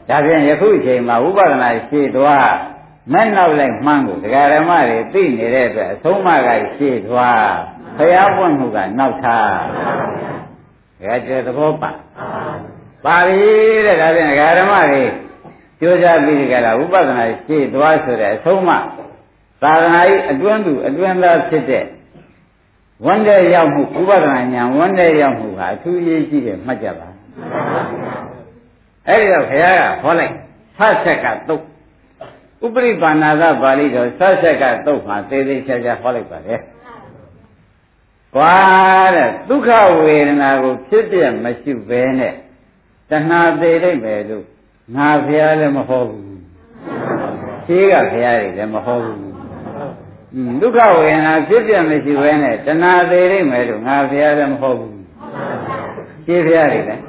Speaker 2: ဒါဖြင့်ယခုအချိန်မှာဝိပဿနာရှည်သွားမဲ့နောက်လိုက်မှန်းကိုဒကာရမတွေသိနေတဲ့အတွက်အဆုံးမကရှည်သွားဖျားပွင့်မှုကနောက်ထား ဒါကြသဘောပါပါပြီတဲ့ဒါဖြင့်ဒကာရမတွေကြိုးစားပြီးကြလားဝိပဿနာရှေ့သွားဆိုတဲ့အဆုံးမသာသနာ့အတွင်းသူအတွင်းသားဖြစ်တဲ့ဝန်းတဲ့ရောက်မှုဥပဒနာညာဝန်းတဲ့ရောက်မှုဟာအထူးအရေးကြီးတယ်မှတ်ကြပါအဲ့ဒီတော့ဘုရားကဟောလိုက်ဆဆက်ကတုတ်ဥပရိပါဏာသပါဠိတော်ဆဆက်ကတုတ်မှာသေသေးချာချာဟောလိုက်ပါတ ယ်ကွာတဲ့ဒုက္ခဝေဒနာကိုဖြစ်ပြမရှိဘဲနဲ့တဏှာသေးလိုက်ပဲလို့ငါဘုရားလည်းမဟောဘူးရှိကဘုရားတွေလည်းမဟောဘူးဒုက္ခဝေဒနာဖြစ်ပြမရှိဘဲနဲ့တဏှာသေးလိုက်မယ်လို့ငါဘုရားလည်းမဟောဘူးရှိဘုရားတွေလည်း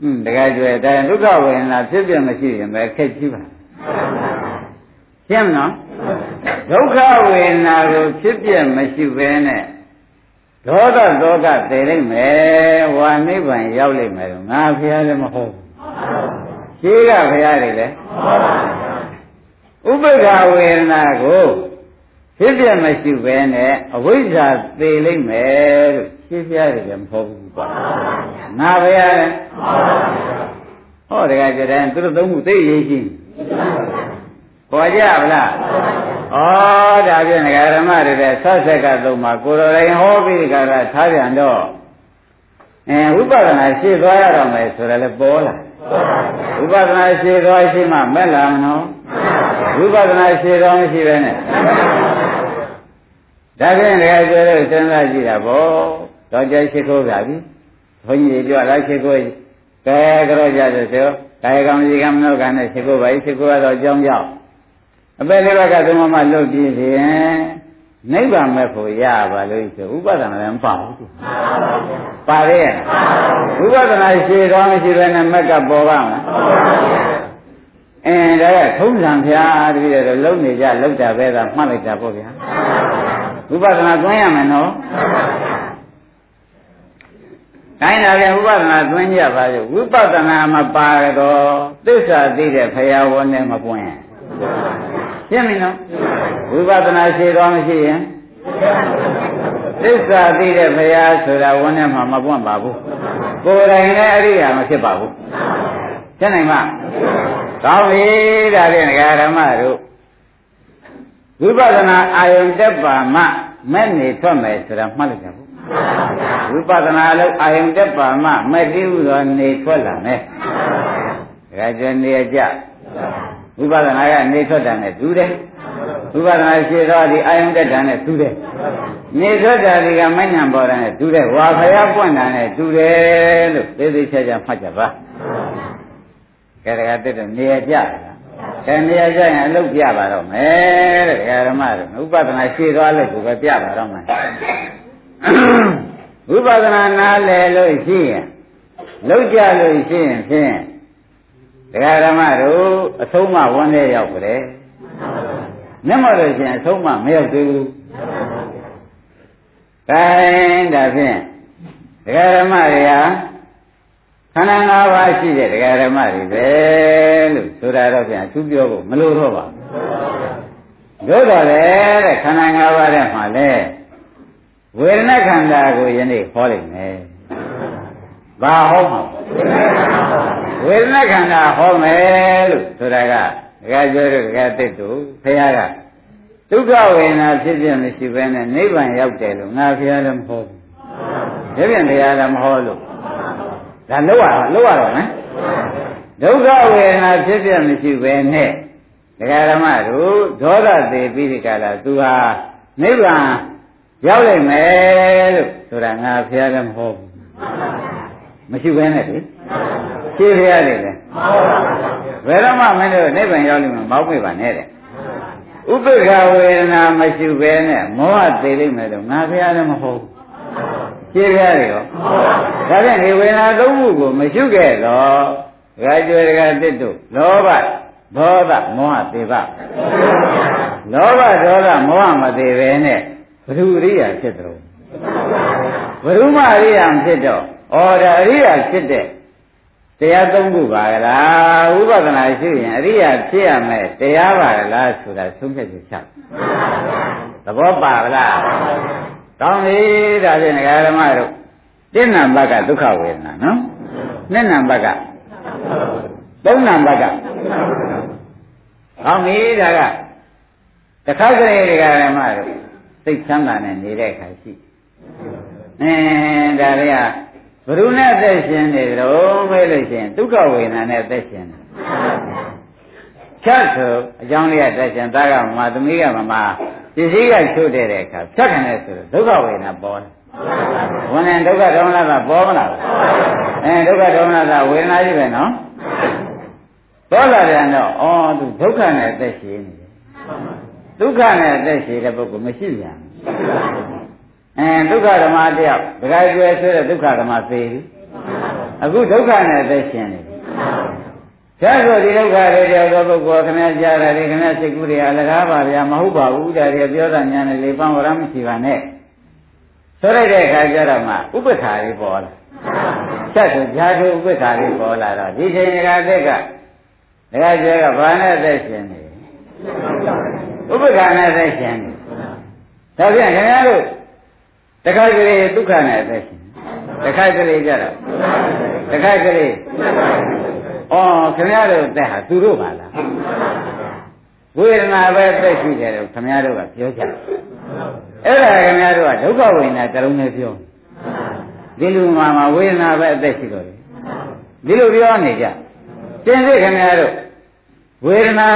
Speaker 2: อืมတကယ်ကြွယ်တဲ့ဒုက္ခဝေဒနာဖြစ်ပြမရှိရင်ပဲခက်ကြည့်ပါ ရှင်းမနော်ဒုက္ခဝေဒနာကိုဖြစ်ပြမရှိဘဲနဲ့ဒေါသဒေါကတည်လိုက်မယ်ဝါနိဗ္ဗာန်ရောက်လိမ့်မယ်ငါဘုရားလည်းမဟုတ်ဘူးရှိကဘုရားတွေလည်းဥပ္ပခာဝေဒနာကိုဖြစ်ပြမရှိဘဲနဲ့အဝိဇ္ဇာသေလိမ့်မယ်လို့ရှင်းပြရတယ်လည်းမဟုတ်ဘူးကွာငါဘုရားလည်းဟောတကယ်ကြတဲ့သူတို့သုံးခုသိရေးရှိ ပေါ်ကြဗလားဩဒါဖြင့်ငဃရမတွေတဲ့ဆက်ဆက်ကသုံးမှာကိုယ်တော်တိုင်ဟောပြီးကြတာထားပြန်တော့အဲဝိပဿနာရှေ့သွားရတော့မယ်ဆိုရလဲပေါ်လာဝိပဿနာရှေ့သွားရှိမှမဲ့လာမနော်ဝိပဿနာရှေ့သွားမရှိပဲနဲ့ဒါဖြင့်ငဃကျွဲလို့စဉ်းစားကြည့်တာဗောတော့ကြိုက်ရှိခိုးပါပြီဘုန်းကြီးပြောလိုက်ရှိခိုးကဲကြောကြတယ်ဆိုကာယကံဒီကံမနောကံနဲ့ရှိခိုးပါရှိခိုးရတော့အကြောင်းကြောင့် အပေလေးဘက်ကသုံးမလွတ်ပြီးရင်နိဗ္ဗာန်မဲ့ဖို့ရပါလို့ဆိုဥပဒနာလည်းမပါဘူးပါရဲ့ဥပဒနာရှိတော်မရှိဘဲနဲ့မက်ကပေါ်ပါမလားအင်းဒါကထုံးစံဖျားတပည့်တော်လုံနေကြလုံတာပဲသာမှတ်လိုက်တာပေါ့ဗျာဥပဒနာသွင်းရမယ်နော်တိုင်းတာလည်းဥပဒနာသွင်းကြပါလေဝိပဿနာမပါတော့သစ္စာသိတဲ့ဖရာဝန်နဲ့မပွင့် ရှင်းပြီနော်ဝိပဿနာရှိတော်မရှိရင်သစ္စာသိတဲ့ဘုရားဆိုတာဝန်ထဲမှာမပွင့်ပါဘူးကိုယ်တိုင်လည်းအရိယာမဖြစ်ပါဘူးရှင်းနိုင်မကောင်းပြီဒါဖြင့်ဓမ္မတို့ဝိပဿနာအာယုန်တက်ပါမှမဲ့နေထွက်မယ်ဆိုတာမှတ်လိုက်ကြဘူးဝိပဿနာလို့အာယုန်တက်ပါမှမဲ့တိဟုသောနေထွက်လာမယ်ဒါကြနေကြ ဝိပဿနာကနေထွက်တာနဲ့တူတယ်ဝိပဿနာရှိတော့ဒီအာယုန်တက်တာနဲ့တူတယ်နေထွက်တာဒီကမညံပေါ်တာနဲ့တူတယ်ဝါဖယားပွင့်တာနဲ့တူတယ်လို့သေသေးချာချာမှတ်ကြပါကဲဒါကတက်တော့နေရကြလားကဲနေရကြရင်အလုပ်ပြပါတော့မယ်တဲ့ဓမ္မတို့ဥပဒနာရှိသွားလို့ကိုပဲပြပါတော့မယ်ဝိပဿနာနားလည်လို့ရှိရင်လောက်ကြလို့ရှိရင်ဖြင့် တရားဓမ္မတို့အဆုံးမဝန်းထဲရောက်ကြတယ်မျက်မှောက်လို့ရှိရင်အဆုံးမမရောက်သေးဘူးခိုင်းဒါဖြင့်တရားဓမ္မတွေဟာခန္ဓာ၅ပါးရှိတဲ့တရားဓမ္မတွေပဲလို့ဆိုတာတော့ပြန်သူပြောဖို့မလိုတော့ပါဘူးတို့တော့လေတဲ့ခန္ဓာ၅ပါးထဲမှာလေဝေဒနာခန္ဓာကိုယနေ့ဟောလိုက်မယ်ဘာဟောမှာ ဝေဒနာခန္ဓာဟောမယ်လို့ဆိုတာကဒကာကျော်တို့ဒကာတစ်တို့ဖခင်ကဒုက္ခဝေဒနာဖြစ်ဖြစ်မရှိဘဲနဲ့နိဗ္ဗာန်ရောက်တယ်လို့ငါဖခင်လည်းမဟောဘူးဒါပြန်တရားလည်းမဟောလို့ဒါလောက်ရလောက်ရတော့မယ်ဒုက္ခဝေဒနာဖြစ်ဖြစ်မရှိဘဲနဲ့ဒကာဓမ္မတို့ဒေါသသေးပြီးဒီကလာသူဟာနိဗ္ဗာန်ရောက်လိမ့်မယ်လို့ဆိုတာငါဖခင်လည်းမဟောဘူးမရှိဘဲနဲ့လေ ရှင်းပြရနေတယ်ဘယ်တော့မှမင်းတို့နိဗ္ဗာန်ရောက်လိမ့်မယ်မောက်ပြပါနဲ့တဲ့ဥပ္ပခဝေဒနာမရှိဘဲနဲ့မောဟသေးလိမ့်မယ်တော့ငါဘုရားလည်းမဟုတ်ရှင်းပြရတယ်ရောဒါဖြင့်ဒီဝေဒနာသုံးခုကိုမရှိခဲ့တော့ဂါကျွေကတစ်တို့လောဘဒေါသမောဟသေးပါလောဘဒေါသမောဟမသေးဘဲနဲ့ဘဒုရိယာဖြစ်တယ်ဘဒုမရိယာဖြစ်တော့ဩဒါရိယာဖြစ်တဲ့ တရားသုံးခုပါကလားဥပဒနာရှိရင်အရိယာဖြစ်ရမယ်တရားပါကလားဆိုတာသုံးဖြတ်ချက်ချသဘောပါကလားကောင်းပြီဒါဖြင့်ဓမ္မတို့တိဏ္ဏဘကဒုက္ခဝေဒနာနော်နှစ်နံဘကသုံးနံဘကကောင်းပြီဒါကတခါကလေးဓမ္မတို့စိတ်ချမ်းသာနဲ့နေတဲ့အခါရှိအင်းဒါတွေက ဘ누구နဲ့အသက်ရှင်နေကြတော့မေးလို့ရှိရင်ဒုက္ခဝေဒနာနဲ့အသက်ရှင်တယ်ဖြတ်ဆိုအကြောင်းလေးကသက်ရှင်သားကမမသမီးကမမပစ္စည်းကချုပ်တဲ့အခါဖြတ်ခံတယ်ဆိုတော့ဒုက္ခဝေဒနာပေါ်တယ်ဝန်နဲ့ဒုက္ခဒေါမနတာပေါ်မလားအဲဒုက္ခဒေါမနတာဝေဒနာကြီးပဲနော်ပေါ်လာပြန်တော့ဩသူဒုက္ခနဲ့အသက်ရှင်နေတယ်ဒုက္ခနဲ့အသက်ရှင်တဲ့ပုဂ္ဂိုလ်မရှိပြန် အဲဒုက္ခဓမ္မတယောက်ဒကာကျွဲဆွဲတဲ့ဒုက္ခဓမ္မသေပြီအခုဒုက္ခနဲ့အသက်ရှင်နေတယ်ကျဆိုဒီဒုက္ခတွေတယောက်သောပုဂ္ဂိုလ်ခင်ဗျားကြားတာတွေခင်ဗျားစိတ်ကူးတွေအလကားပါဗျာမဟုတ်ပါဘူးဒါတွေပြောတာညာနဲ့လေပန်းဝရမရှိပါနဲ့ဆိုလိုက်တဲ့အခါကျတော့မှဥပ္ပခါလေးပေါ်လာချက်ဆိုဈာတုဥပ္ပခါလေးပေါ်လာတော့ဒီချိန်ကတက်ကဒကာကျွဲကဘာနဲ့အသက်ရှင်နေဥပ္ပခါနဲ့အသက်ရှင်နေဒါပြန်ခင်ဗျားတို့ တခါကလေးဒုက္ခနဲ့အသက်ရှင်တခါကလေးကြတော့တခါကလေးဩခင်ဗျားတို့သက်ဟာသူတို့ပါလားဝေဒနာပဲသက်ရှိတယ်လို့ခင်ဗျားတို့ကပြောကြအဲ့ဒါခင်ဗျားတို့ကဒုက္ခဝေဒနာတလုံးနဲ့ပြောဒီလူမှာမှာဝေဒနာပဲအသက်ရှိတော့တယ်ဒီလိုပြောနေကြတင်စစ်ခင်ဗျားတို့ဝေဒနာ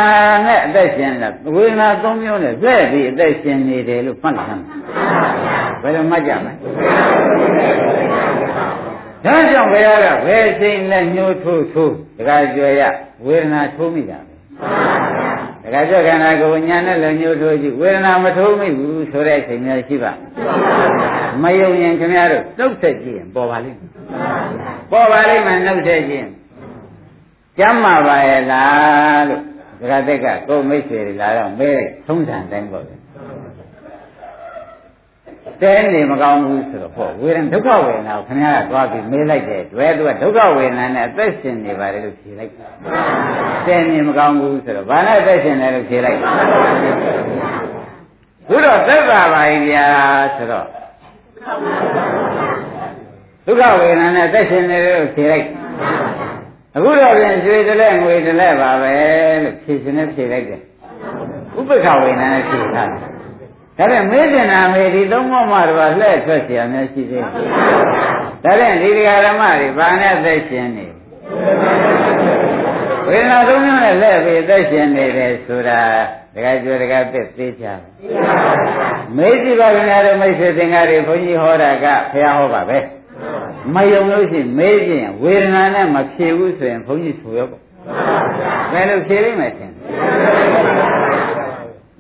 Speaker 2: နဲ့အသက်ရှင်တာဝေဒနာသုံးမျိုးနဲ့ဇက်ပြီးအသက်ရှင်နေတယ်လို့မှတ်ထား ဘယ်လိုမှတ်ကြမလဲဒါကြောင့်ဘုရားကဘယ်ချိန်နဲ့ညှိုးထိုးထိုးတခါကြွယ်ရဝေဒနာထိုးမိတာပဲတခါကြွခန္ဓာကိုယ်ညာနဲ့လည်းညှိုးထိုးကြည့်ဝေဒနာမထိုးမိဘူးဆိုတဲ့အချိန်မျိုးရှိပါမယုံရင်ခင်ဗျားတို့နှုတ်ဆက်ကြည့်ရင်ပေါ်ပါလိမ့်မယ်ပေါ်ပါလိမ့်မယ်နှုတ်ဆက်ကြည့်ရင်ကျမ်းမာပါရဲ့လားလို့ဒကာတက်ကကိုမိတ်ဆွေတွေလာတော့မဲထုံးစံတိုင်းပေါ့ တဲနေမကောင်းဘူးဆိုတော့ဟောဝေဒနာဒုက္ခဝေဒနာကိုခင်ဗျားကသွားပြီးမေးလိုက်တဲ့တွေ့သူကဒုက္ခဝေဒနာနဲ့အသက်ရှင်နေပါတယ်လို့ဖြေလိုက်တဲနေမကောင်းဘူးဆိုတော့ဘာနဲ့အသက်ရှင်တယ်လို့ဖြေလိုက်ဘုတော့သက်သာပါရဲ့ဗျာဆိုတော့ဒုက္ခဝေဒနာနဲ့အသက်ရှင်နေတယ်လို့ဖြေလိုက်အခုတော့ပြင်ရွှေတလဲငွေတလဲပါပဲလို့ဖြေရှင်နဲ့ဖြေလိုက်တယ်ဥပ္ပခဝေဒနာနဲ့ဖြေထားတယ် ဒါပြန်မေးတင်တာမေးဒီသုံးမောမှတော့လှည့်ထွက်เสียများရှိသေးတယ်။ဒါပြန်ဒီဒကာဓမ္မတွေဘာနဲ့သက်ရှင်နေဝေဒနာသုံးမျိုးနဲ့လှည့်ပြီးသက်ရှင်နေတယ်ဆိုတာဒကာကျွဲဒကာပစ်သေးချာမေးကြည့်ပါခင်ဗျားတို့မိတ်ဆွေသင်္ကားတွေဘုန်းကြီးဟောတာကဖះဟောပါပဲမယုံလို့ရှိရင်မေးခြင်းဝေဒနာနဲ့မဖြေဘူးဆိုရင်ဘုန်းကြီးဆိုရောပေါ့ဘယ်လိုဖြေလိမ့်မယ်ထင်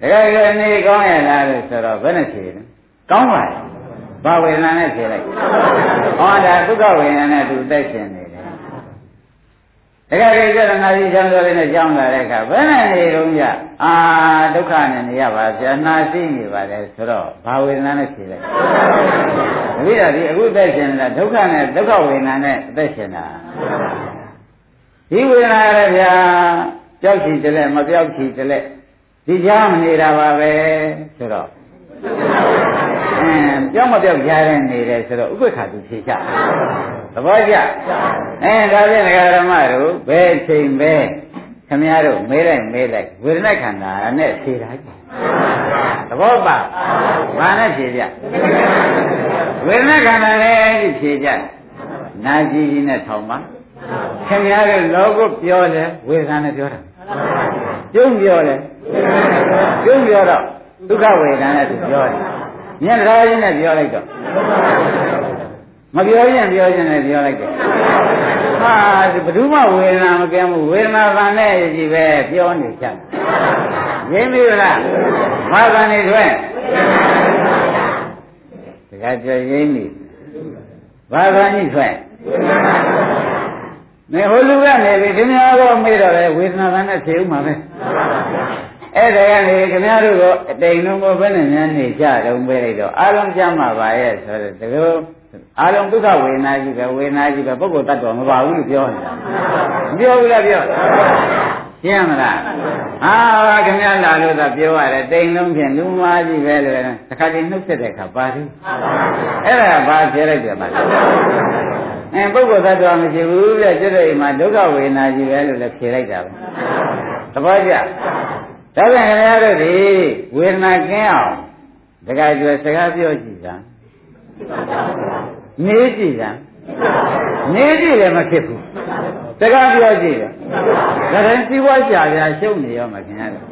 Speaker 2: တကယ်ကနေကောင်းရလားလို့ဆိုတော့ဘယ်နဲ့ဖြေလဲကောင်းပါရဲ့ဘာဝေဒနာနဲ့ဖြေလိုက်ဟောဒါဒုက္ခဝေဒနာနဲ့သူသက်ရှင်နေတယ်တကယ်ကြည့်ကြတော့ငါကြီးချမ်းသာလေးနဲ့ကြောင်းလာတဲ့အခါဘယ်နဲ့နေတော့ကြအာဒုက္ခနဲ့နေရပါဗျာနာရှိနေပါတယ်ဆိုတော့ဘာဝေဒနာနဲ့ဖြေလိုက်တပည့်တော်ဒီအခုသက်ရှင်နေတာဒုက္ခနဲ့ဒုက္ခဝေဒနာနဲ့အသက်ရှင်တာဒီဝေဒနာရဗျာကြောက်ချီတလဲမပြောက်ချီတလဲ ဒီကြားမနေတာပါပဲဆိုတော့အင်းကြောက်မပြောက်ကြားနေနေတယ်ဆိုတော့ဥပ္ပခါသူဖြေချသဘောကျအဲဒါဖြင့်ဒကာဓမ္မတို့ဘယ်ချိန်ပဲခမည်းတော်မေးလိုက်မေးလိုက်ဝေဒနာခန္ဓာနဲ့ဖြေတာကြသဘောပါဘာနဲ့ဖြေကြဝေဒနာခန္ဓာနဲ့ဖြေကြနာကြည့်ကြီးနဲ့ထောင်ပါခင်ဗျားတို့လောကပြောတယ်ဝေဒနာနဲ့ပြောတာ ကျုံပြောတယ်ကျုံပြောတော့ဒုက္ခဝေဒနာနဲ့သူပြောတယ်မျက်တော်ချင်းနဲ့ပြောလိုက်တော့မပြောရင်ပြောရင်လည်းပြောလိုက်တယ်ဟာဘယ်သူမှဝေဒနာမကဲဘူးဝေဒနာကနဲ့ကြီးပဲပြောနေကြရင်းပြီလားဘာကနေတွေ့တခါကြရင်းပြီဘာကကြီးထွ က်မေဟိုလူကနေပြီခင်ဗျားတော့မေးတော့လေဝေဒနာကနဲ့ဖြေဥမှာပဲအဲ့ဒါကနေခင်ဗျားတို့ကအတိမ်လုံးကိုဘယ်နဲ့များနေကြတုံးပေးလိုက်တော့အာလုံးကြမှာပါရဲ့ဆိုတော့တကယ်အာလုံးဒုက္ခဝေဒနာကြီးပဲဝေဒနာကြီးပဲပုဂ္ဂိုလ်တ attva မပါဘူးလို့ပြောနေတာမပြောဘူးလားပြောရှင်းမလားဟာခင်ဗျားလာလို့သာပြောရတယ်တိမ်လုံးဖြင့်လူမကြီးပဲလို့တခါတည်းနှုတ်ဆက်တဲ့အခါပါသေးအဲ့ဒါဘာပြောလိုက်တယ်မလား အဲပုဂ္ဂိုလ်သတ္တဝါမရှိဘူးတဲ့ကျွတ်တဲ့အိမ်မှာဒုက္ခဝေဒနာကြီးပဲလို့လည်းဖြေလိုက်တာပဲသဘောကျဒါပြန်ခင်ဗျားတို့ဒီဝေဒနာကင်းအောင်တခါကျွဲစကားပြောကြည့်တာနေကြည့်တာနေကြည့်လည်းမဖြစ်ဘူးစကားပြောကြည့်တယ်ဒါရင်စီးပွားရှာပြရှုပ်နေရောမခင်ရတယ်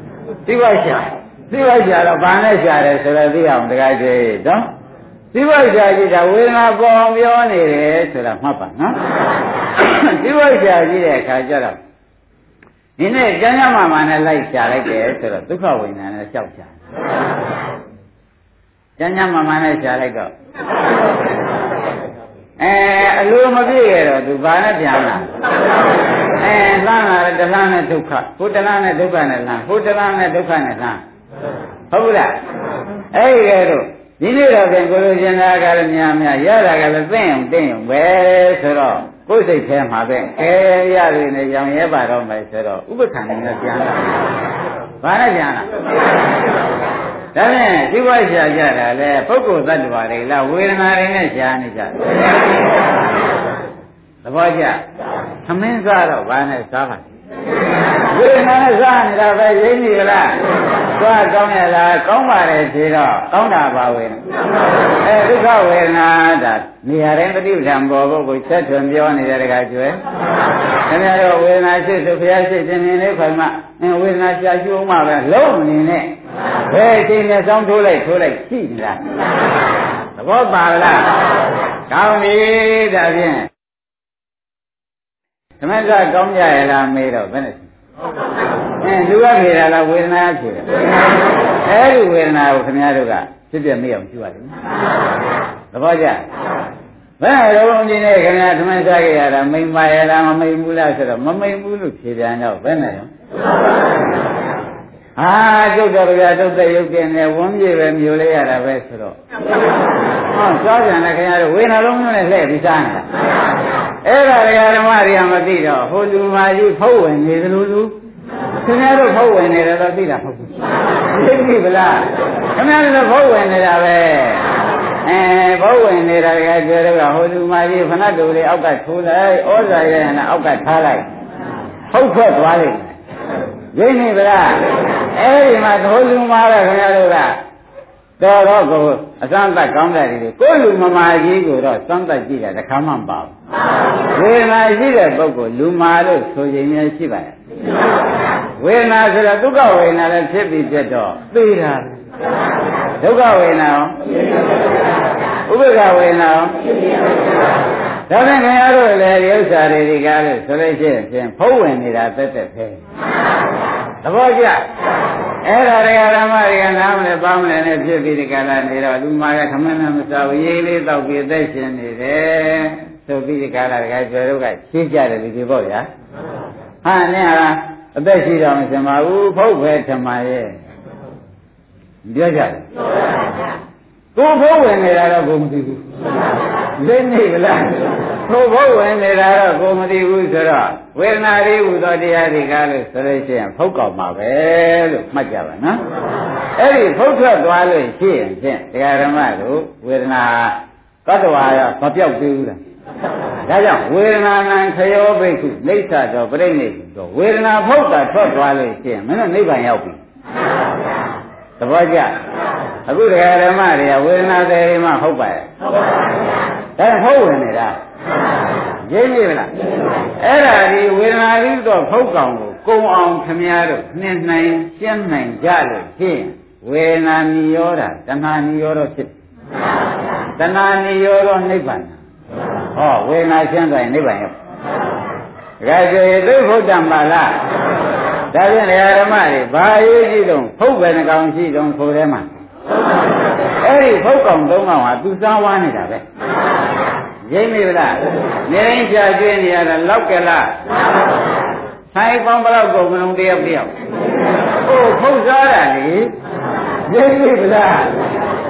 Speaker 2: စီးပွားရှာစီးပွားရှာတော့ဘာနဲ့ရှာတယ်ဆိုတော့သိအောင်တခါကျွဲတော့ စီးပွားရှာကြည့်တာဝေဒနာပေါ်အောင်ပြောနေတယ်ဆိုတာမှတ်ပါနော်စီးပွားရှာကြည့်တဲ့အခါကျတော့ဒီနေ့ကျမ်းစာမှာမှနဲ့လိုက်ရှာလိုက်တယ်ဆိုတော့ဒုက္ခဝိညာဉ်နဲ့လျှောက်ရှာကျမ်းစာမှာမှနဲ့ရှာလိုက်တော့အဲအလိုမပြည့်ရတော့သူဘာနဲ့ပြန်လာအဲလှမ်းလာတလားနဲ့ဒုက္ခဟိုတလားနဲ့ဒုက္ခနဲ့လှမ်းဟိုတလားနဲ့ဒုက္ခနဲ့လှမ်းဟုတ်လားအဲ့ဒီကဲတော့ ဒီနေ့တော့ပြန်ကိုလိုချင်တာကလည်းများများရတာကလည်းသိရင်သိရင်ပဲဆိုတော့ကိုယ်စိတ်ထဲမှာပဲအဲရရနေရောင်ရဲပါတော့မယ်ဆိုတော့ဥပက္ခဏနဲ့ပြန်လာဘာနဲ့ပြန်လာဒါဖြင့်ဒီဘဝရှာကြတာလေပုဂ္ဂိုလ်သတ္တဝါတွေလားဝေဒနာတွေနဲ့ရှာနေကြတယ်သဘောကျသမင်းစားတော့ဘာနဲ့စားပါ ဝေဒနာနဲ့စားနေတာပဲရင်းနေလားသွားကောင်းရလားကောင်းပါတယ်ဖြေတော့ကောင်းတာပါဝေဒနာအဲဒုက္ခဝေဒနာဒါနေရာတိုင်းပฏิပဒံပေါ်ဖို့ကိုဆက်ထွန်ပြောနေတဲ့တခါကျွဲခင်ဗျားတို့ဝေဒနာရှိသူဘုရားရှိခြင်းနေလေးခွန်မှဝေဒနာရှာရှိအောင်မှပဲလုံးမနေနဲ့ဘယ်အချိန်နဲ့စောင်းထိုးလိုက်ထိုးလိုက်ရှိနေလားသဘောပါလားကောင်းပြီဒါဖြင့်သမက်ကကောင်းကြရလားမေးတော့ဘယ်နဲ့ အဲလူကဖြေတာလားဝေဒနာဖြေတာအဲဒီဝေဒနာကိုခင်ဗျားတို့ကဖြစ်ပြမေးအောင်ကြည့်ပါလိမ့်သဘောကျဘယ်တော့ဒီနေ့ခင်ဗျာသမက်စားကြရတာမိန်ပါရလားမမိန်ဘူးလားဆိုတော့မမိန်ဘူးလို့ဖြေပြန်တော့ဘယ်နဲ့ရောဟာကျုပ်တော်ဗျာတုတ်တဲ့ရုပ်ကင်းနဲ့ဝန်းပြေပဲမျိုးလေးရတာပဲဆိုတော့ဟောစားကြတယ်ခင်ဗျားတို့ဝေနာလုံးမျိုးနဲ့လှည့်ပြီးစားနေတာ အဲ့ဒါဒကာဓမ္မတွေကမသိတော့ဟိုလူမာကြီးဖုတ်ဝင်နေသလိုလူခင်ဗျားတို့ဖုတ်ဝင်နေတယ်တော့သိတာမဟုတ်ဘူးသိပြီဗလားခင်ဗျားတို့ဖုတ်ဝင်နေတာပဲအဲဘုတ်ဝင်နေတာကကျေတော့ဟိုလူမာကြီးဖဏတ်တူလေးအောက်ကထိုးလိုက်ဩဇာရဲ့နဲ့အောက်ကထားလိုက်ဟုတ်ခွက်သွားလိမ့်မယ်ရင်းနေဗလားအဲဒီမှာဟိုလူမာတော့ခင်ဗျားတို့က တော်တော့ကိုအစမ်းသက်ကောင်းတဲ့ဒီကိုလူမမာကြီးကိုတော့စမ်းသက်ကြည့်တာတစ်ခါမှမပါဘူးဝေဒနာရှိတဲ့ပုဂ္ဂိုလ်လူမာလို့ဆိုရင်လည်းရှိပါရဲ့ဝေဒနာဆိုတော့ဒုက္ခဝေဒနာလည်းဖြစ်ပြီးပြတ်တော့သိတာဒုက္ခဝေဒနာရောဥပ္ပခဝေဒနာရော ဒါဖြင့်ခင်ဗျားတို့လည်းဒီဥစ္စာတွေဒီကားလို့ဆိုလို့ရှိရင်ဖုံးဝင်နေတာတက်တက်ပဲသဘောကျအဲ့ဒါတွေကဓမ္မတွေကနားမလဲပါမလဲနဲ့ဖြစ်ပြီးဒီကလာနေတော့လူမာကခမနဲ့မစားဘူးရေးလေးတောက်ပြီးအသက်ရှင်နေတယ်ဆိုပြီးဒီကလာတွေကကျွယ်တို့ကရှင်းကြတယ်ဒီပေါ့ဗျာဟာနဲ့ဟာအသက်ရှိတော့မစင်ပါဘူးဖုတ်ပဲထမရဲ့ပြောကြတယ်ကိုဖုတ်ဝင်နေတာတော့ကိုမသိဘူး လက်နေဗလားကိုဖုတ်ဝင်နေတာတော့ကိုမသိဘူးဆိုတော့ဝေဒနာလေးဟူသောတရားတွေကလို့ဆိုလို့ရှိရင်ဖုတ်ကောက်မှာပဲလို့မှတ်ကြပါနော်အဲ့ဒီဖုတ်ထွက်သွားလို့ရှိရင်ဖြင့်တရားဓမ္မတို့ဝေဒနာသတ္တဝါရောမပြောက်သေးဘူးလားဒါကြောင့်ဝေဒနာနံခယောဘိက္ခုလိဋ္ဌတော်ပြိဋိနိတော့ဝေဒနာဖုတ်တာထွက်သွားလို့ရှိရင်မင်းတို့နိဗ္ဗာန်ရောက်ပြီသဘောကျအခုတရားဓမ္မတွေကဝေဒနာတွေမှဟုတ်ပါရဲ့ ဒါဟုတ်ဝင်နေတာရင်းပြီမလားအဲ့ဒါဒီဝေဒနာကြီးတော့ဖုတ်ကောင်ကိုကုံအောင်ခမည်းတော်နှင်းနိုင်ရှင်းနိုင်ကြလို့ဖြင့်ဝေဒနာနိရောဓတဏှာနိရောဓဖြစ်တဏှာနိရောဓနိဗ္ဗာန်ဟောဝေဒနာရှင်းသွားရင်နိဗ္ဗာန်ရောက်ဒါဆိုရင်သူဘုဒ္ဓံပါလားဒါဖြင့်ဓမ္မတွေဘာရေးကြည့်တော့ဖုတ်ပဲနှကောင်ရှိတော့ခိုးထဲမှာ အဲ့ဒီဖုတ်ကောင်သုံးကောင်ဟာသူစားဝါနေတာပဲရိမ့်မိဗလားနေရင်ရှာကျွေးနေရတာလောက်ကလားဆိုင်ပေါင်းဘလောက်ကုန်မလုံးတယောက်တယောက်ဟိုဖုတ်စားတာလေရိမ့်မိဗလား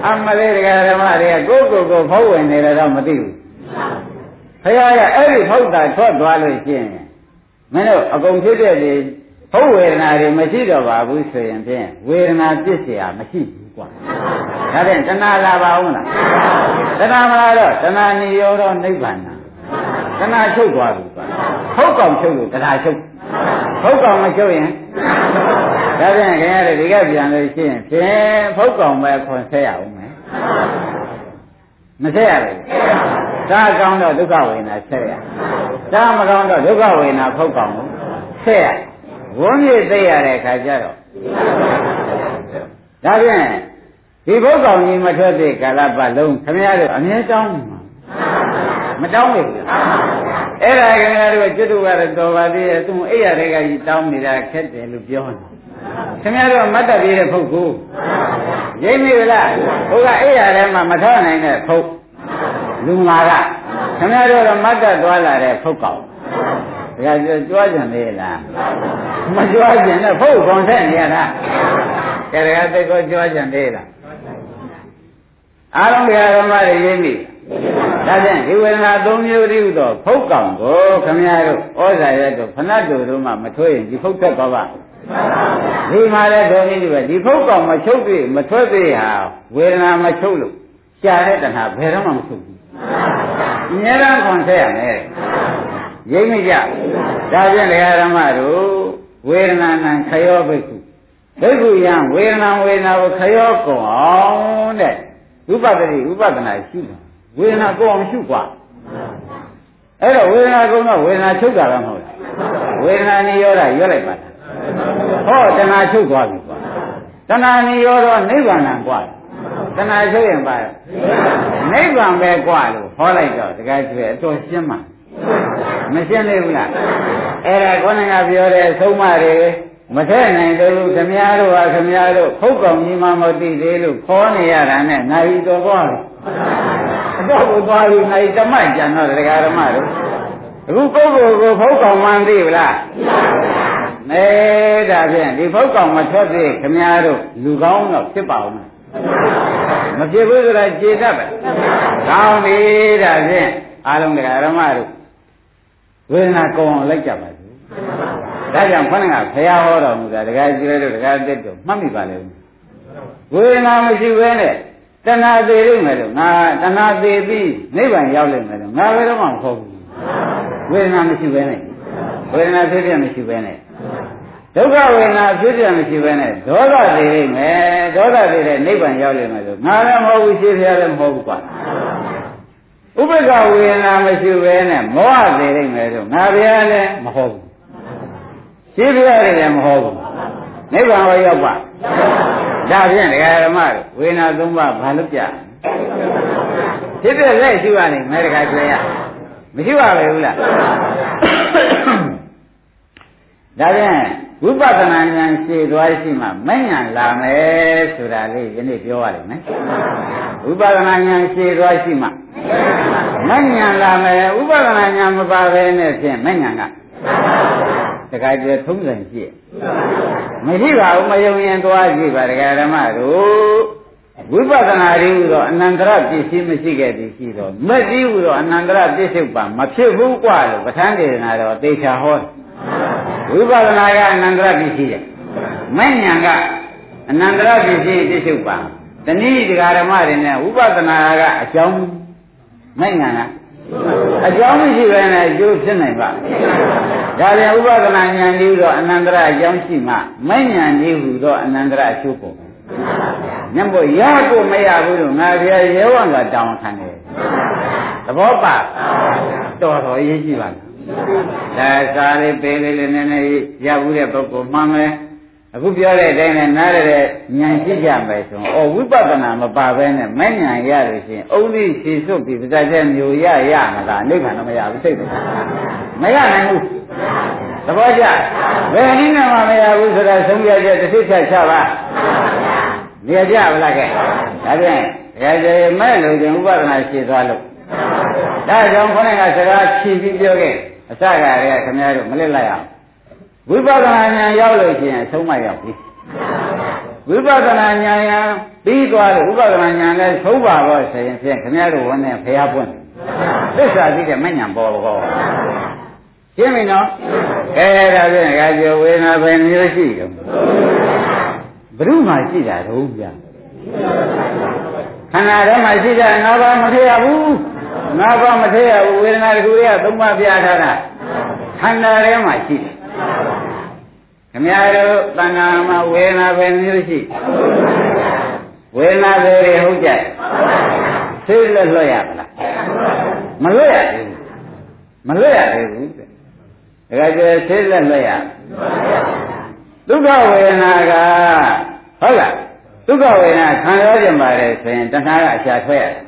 Speaker 2: အမလေးတရားဓမ္မတွေကကိုကိုကိုဖုတ်ဝင်နေတယ်တော့မသိဘူးခရရအဲ့ဒီဖုတ်တာထွက်သွားလို့ရှိရင်မင်းတို့အကုန်ဖြစ်တဲ့ဒီဖုတ်ဝေဒနာတွေမရှိတော့ပါဘူးဆိုရင်ဖြင့်ဝေဒနာပြစ်เสียမရှိဘူး ကွာဒါဖြင့်တဏှာလာပါဦးလားတဏှာမလာတော့တဏှာနိရောဓနိဗ္ဗာန်တဏှာချုပ်သွားပြီကွာဖုတ်ကောင်ချုပ်လို့တဏှာချုပ်ဖုတ်ကောင်မချုပ်ရင်ဒါပြန်ခင်ဗျားတို့ဒီကပြန်လို့ရှိရင်ဖြင့်ဖုတ်ကောင်ပဲခွန်ဆက်ရအောင်မယ်မဆက်ရဘူးဒါကောင်းတော့ဒုက္ခဝေဒနာဆက်ရဒါမကောင်းတော့ဒုက္ခဝေဒနာဖုတ်ကောင်ကိုဆက်ရဝန်းပြည့်သိရတဲ့ခါကျတော့ဒါဖြင့် ဒီဘုတ်ကောင်ကြီးမထွက်တဲ့ကာလပတ်လုံးခင်ဗျားတို့အမြဲတောင်းမတောင်းဘူးအဲ့ဒါခင်ဗျားတို့ကျွတ်တူကတော့တော်ပါသေးရဲ့သူအိယာတွေကကြီးတောင်းနေတာခက်တယ်လို့ပြောတယ်ခင်ဗျားတို့မတ်တက်ပြည့်တဲ့ဖုတ်ကိုရိပ်မိလားဟိုကအိယာထဲမှာမထောနိုင်တဲ့ဖုတ်လူမာကခင်ဗျားတို့တော့မတ်တက်သွားလာတဲ့ဖုတ်ကောင်ဒါကြကြွားကြံသေးလားမကြွားကြံတော့ဖုတ်ကောင်ဆက်နေရတာကဲဒါကသိကောကြွားကြံသေးလား အားလုံးတရားဓမ္မတွေရင်းမိဒါဖြင့်ဒီဝေဒနာ၃မျိုးတည်းဟူသောဖုတ်ကောင်ကိုခမည်းတော်ဩဇာရတို့ဖဏတ်တို့တို့မှမထွေးရင်ဒီဖုတ်သက်သွားပါဒီမှာလည်းဒုံကြီးဒီပဲဒီဖုတ်ကောင်မချုပ်သေးမထွက်သေးဟာဝေဒနာမချုပ်လို့ရှားတဲ့တဏှာဘယ်တော့မှမချုပ်ဘူးအများအားခွန်ဆက်ရမယ်ရိပ်မိကြဒါဖြင့်တရားဓမ္မတို့ဝေဒနာနံခယောဘိက္ခုဘိက္ခုယံဝေဒနာဝေဒနာကိုခယောကုန်အောင်တဲ့ ဥပဒတိဥပဒနာရှိတယ်ဝေဒနာကိုအောင်ရှုกว่าအဲ့တော့ဝေဒနာကုန်းတော့ဝေဒနာချုပ်တာလည်းမဟုတ်လားဝေဒနာနိရောဓရွတ်လိုက်ပါလားဟောတဏှာချုပ်သွားပြီကွာတဏှာနိရောဓနိဗ္ဗာန်ကွာတဏှာချုပ်ရင်ပါနိဗ္ဗာန်ပဲကွာလို့ဟောလိုက်တော့တကယ်ကျွဲအတော်ရှင်းမှာမရှင်းသေးဘူးလားအဲ့ဒါခေါင်းကပြောတဲ့သုံးမတွေ မထက်နိုင်သေးဘူးခမည်းတော်ဟာခမည်းတော်ဖုတ်ကောင်ကြီးမှမသိသေးလို့ခေါ်နေရတာနဲ့နိုင်တော်သွားတယ်အတော့ကိုသွားပြီးနိုင်တမတ်ကြံတော့တရားဓမ္မတို့အခုပုဂ္ဂိုလ်ကိုဖုတ်ကောင်မှန်သိဗလားမဲဒါဖြင့်ဒီဖုတ်ကောင်မထွက်သေးခမည်းတော်လူကောင်းတော့ဖြစ်ပါဦးမဖြစ်ဘူးဆိုတာခြေတတ်ပဲကောင်းပြီဒါဖြင့်အားလုံးတရားဓမ္မတို့ဝေဒနာကောင်းလိုက်ကြပါစို့ ဒါကြောင့်ခொနကဘုရားဟောတော်မူတာတခါကျွဲတို့တခါတက်တို့မှတ်မိပါလေဝေဒနာမရှိဘဲနဲ့တဏှာသေးလိမ့်မယ်လို့ငါတဏှာသေးပြီးနိဗ္ဗာန်ရောက်လိမ့်မယ်လို့ငါဘယ်တော့မှမဟုတ်ဘူးဝေဒနာမရှိဘဲနဲ့ဝေဒနာဖြစ်ပြမရှိဘဲနဲ့ဒုက္ခဝေဒနာဖြစ်ပြမရှိဘဲနဲ့ဒေါသသေးလိမ့်မယ်ဒေါသသေးတဲ့နိဗ္ဗာန်ရောက်လိမ့်မယ်လို့ငါလည်းမဟုတ်ဘူးရှင်းပြလည်းမဟုတ်ဘူးကွာဥပ္ပကဝေဒနာမရှိဘဲနဲ့မောဟသေးလိမ့်မယ်လို့ငါဘုရားလည်းမဟုတ်ဘူး ရှင်းပြရတယ်လည်းမဟုတ်ဘူးနိဗ္ဗာန်ကိုရောက်ပါဒါဖြင့်ဒကာဓမ္မတို့ဝေဒနာသုံးပါးဘာလို့ပြဖြစ်တဲ့လက်ရှိပါနေမဲဒကာကျွေးရမရှိပါဘူးလားဒါဖြင့်ဝိပဿနာဉာဏ်ရှည်သွားရှိမှမဉဏ်လာမယ်ဆိုတာလေးယနေ့ပြောရလိမ့်မယ်ဝိပဿနာဉာဏ်ရှည်သွားရှိမှမဉဏ်လာမယ်ဥပဒနာဉာဏ်မပါဘဲနဲ့ဖြင့်မဉဏ်က တခါကျထုံးစံရှိမရှိပါဘူးမယုံရင်သွားကြည့်ပါဒကာဓမ္မတို့ဝိပဿနာရင်းဟူသောအနန္တရပစ္စည်းမရှိခဲ့သည်ရှိတော့မက်ကြီးဟူသောအနန္တရပစ္စုပ္ပန်မဖြစ်ဘူးกว่าလို့ပဋ္ဌာန်းဒေသနာတော်သေချာဟောဝိပဿနာကအနန္တရပစ္စည်းရဲ့မဉ္ဇဏ်ကအနန္တရပစ္စည်းပစ္စုပ္ပန်တနည်းဒကာဓမ္မတွေနဲ့ဝိပဿနာကအကြောင်းမဉ္ဇဏ်က အကြောင်းမရှိဘဲနဲ့အကျိုးဖြစ်နိုင်ပါဒါပြန်ဥပဒနာဉာဏ်ကြီးတော့အနန္တရအကြောင်းရှိမှမဉဏ်ကြီးဟူသောအနန္တရအကျိုးပေါ်ညံ့ဖို့ရဖို့မရဘူးလို့ငါပြရဲဝံကတောင်းခံတယ်သဘောပါတော်တော်ရေးကြည့်ပါလားဒါစားလေးပေးလေးလေးနည်းနည်းရဘူးတဲ့ပုဂ္ဂိုလ်မှန်မယ် အခုပြောတဲ့အတိုင်းနဲ့နားရတဲ့ဉာဏ်ရှိကြမယ်ဆိုဩဝိပဿနာမပါဘဲနဲ့မဲ့ဉာဏ်ရလို့ရှိရင်အုံးလေးရှည်စွတ်ပြီးပါးတဲ့မျိုးရရမှာလားအိဋ္ဌာန်တော့မရဘူးစိတ်မရနိုင်ဘူးသဘောကျဘယ်နည်းနဲ့မှမရဘူးဆိုတာသုံးပြချက်တစ်စိတ်ချက်ချပါနေကြပါလားကဲဒါဖြင့်တကယ်ကျေမဲ့လို့ကျင်ဥပဒနာရှည်သွားလို့ဒါကြောင့်ခေါင်းကစကားဖြည့်ပြီးပြောခဲ့အစကတည်းကခင်ဗျားတို့မလစ်လိုက်အောင် ဝိပဿနာဉာဏ်ရောက်လို့ရှိရင်အဆုံးမရောက်ပြီဝိပဿနာဉာဏ်ရပြီးသွားလို့ဝိပဿနာဉာဏ်လည်းသုံးပါတော့ဆိုရင်ဖြင့်ခင်ဗျားတို့ဝန်နဲ့ဖျားပွင့်သစ္စာသိတဲ့မဉဏ်ပေါ်ဘောရှင်းပြီနော်အဲဒါဖြင့်ကာကျော်ဝေဒနာပဲမျိုးရှိတယ်ဘုရုမှရှိတာတော့ဗျာခန္ဓာထဲမှာရှိတာငါးပါးမထည့်ရဘူးငါးပါးမထည့်ရဘူးဝေဒနာတခုရသုံးပါးပြထားတာခန္ဓာထဲမှာရှိတယ် ခခင်ဗျားတို့တဏ္ဍာမှာဝေဒနာပဲမျိုးရှိဝေဒနာတွေဟုတ်ကြသိလွတ်လွတ်ရမလားမလွတ်ရဘူးမလွတ်ရဘူးတဲ့ဒါကြွယ်သိလွတ်လွတ်ရဒုက္ခဝေဒနာကဟုတ်လားဒုက္ခဝေဒနာခံစားကြပါလေဆိုရင်တဏှာကအရှာထွက်ရတယ်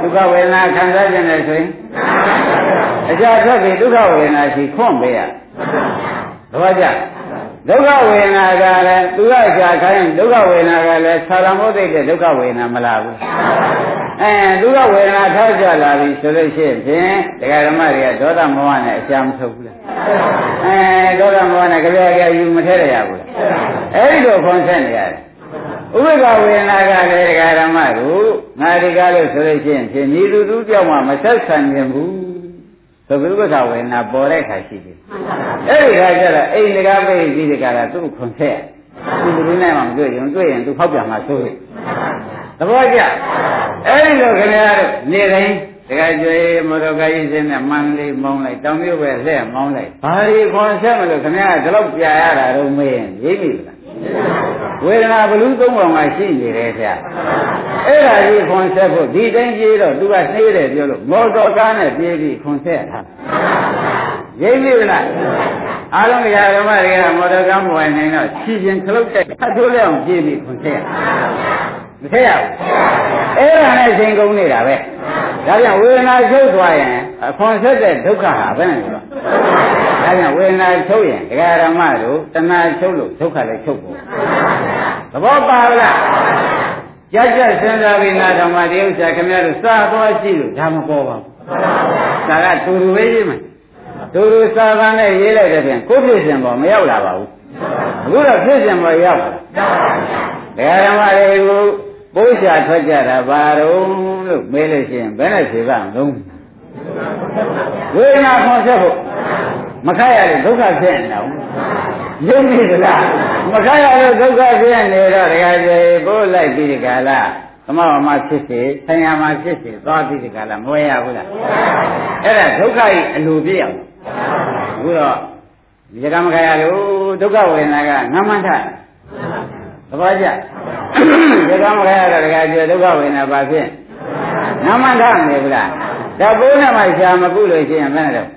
Speaker 2: ဒုက္ခဝေဒနာခံစားကြတယ်ဆိုရင်အရှာထွက်ပြီးဒုက္ခဝေဒနာရှိခွန့်ပေးရသဘောကျ ဒုက္ခဝေဒနာကလည်းသူကရှာခိုင်းဒုက္ခဝေဒနာကလည်းသာရမောသိတဲ့ဒုက္ခဝေဒနာမလားဘူးအဲဒုက္ခဝေဒနာထောက်ကြလာပြီဆိုလို့ရှိရင်ဒကာဓမ္မတွေကဒေါသမောဟနဲ့အရှာမထုတ်ဘူးလားအဲဒေါသမောဟနဲ့ကြပြကြယူမထဲရရဘူးလားအဲဒီလိုခွန်ဆက်နေရတယ်ဥပ္ပခဝေဒနာကလည်းဒကာဓမ္မတို့ငါဒီကားလို့ဆိုလို့ရှိရင်ဖြင့်ဤသူသူကြောင့်မှမဆက်ဆံခြင်းဘူး သဗ္ဗုပ္ပခဝေဒနာပေါ်တဲ့ခါရှိတယ်အဲ့ဒီခါကျတော့အိမ်တကားပိတ်ပြီးဒီကရာသူ့ခွန်ဆက်သူဘယ်လိုနဲ့မှမတွေ့ရင်တွေ့ရင်သူဖောက်ပြန်မှဆိုးတယ်သဘောကျအဲ့ဒီလိုခင်ဗျားတို့နေတိုင်းတခါကျွေးမော်တော်ကားကြီးစင်းနဲ့မန္တလေးမောင်းလိုက်တောင်မြို့ပဲလှည့်မောင်းလိုက်ဘာဒီခွန်ဆက်မလို့ခင်ဗျားကဒီလောက်ပြရတာတော့မေးရင်ရေးပြီလား ဝေဒနာဘလူသုံးပုံမှာရှိနေတယ်ဗျအဲ့ဒါကြီးခွန်ဆက်ဖို့ဒီတိုင်းပြေးတော့သူကနှေးတယ်ပြောလို့မော်တော်ကားနဲ့ပြေးပြီးခွန်ဆက်တာရိပ်ပြီလားအားလုံးကြာဓမ္မတွေကမော်တော်ကားမဝင်နိုင်တော့ခြေချင်းခလုတ်တိုက်ခတ်ထိုးလိုက်အောင်ပြေးပြီးခွန်ဆက် မဆက်ရဘူးအဲ့ဒါနဲ့ချိန်ကုန်နေတာပဲဒါကြောင့်ဝေဒနာချုပ်သွားရင်အခွန်ဆက်တဲ့ဒုက္ခဟာဘယ်နဲ့လဲဒါကြောင့်ဝေဒနာချုပ်ရင်ဒကာဓမ္မတို့တဏှာချုပ်လို့ဒုက္ခလည်းချုပ်ဖို့သဘောပါလားကြကြစဉ်းစားပြီးနာဓမ္မဒီဥစ္စာခင်ဗျားတို့စားသွားကြည့်လို့ဒါမပေါ်ပါဘူးဒါကတူတူပဲရေးမယ်တူတူစာကနဲ့ရေးလိုက်တဲ့ပြင်ကိုဖြစ်စဉ်ပေါ်မရောက်လာပါဘူးအခုတော့ဖြစ်စဉ်ပေါ်ရောက်ပါဒကာဓမ္မတွေကို ပိုးရှာထွက်ကြတာဘာတော့လို့မေးလို့ရှိရင်ဘယ်နဲ့ဖြေပါမလို့ဝေဒနာခေါ်ဆက်ဖို့မခက်ရလို့ဒုက္ခဖြစ်နေတာယုံပြီလားမခက်ရလို့ဒုက္ခဖြစ်နေတော့တခါကျေပိုးလိုက်ပြီးဒီကလာသမဝမဖြစ်စေဆံရမဖြစ်စေသွားပြီးဒီကလာမဝဲရဘူးလားအဲ့ဒါဒုက္ခကြီးအလိုပြည့်အောင်အခုတော့ဒီကမခက်ရလို့ဒုက္ခဝေဒနာကငမန္ထသဘောကျ ဒီကမခက်ရတော့တခါကျေဒုက္ခဝေဒနာဘာဖြစ်ငမန္ထနေဘူးလားဒါဘိုးနဲ့မှရှာမကုလို့ရှိရင်ဘယ်နဲ့တော့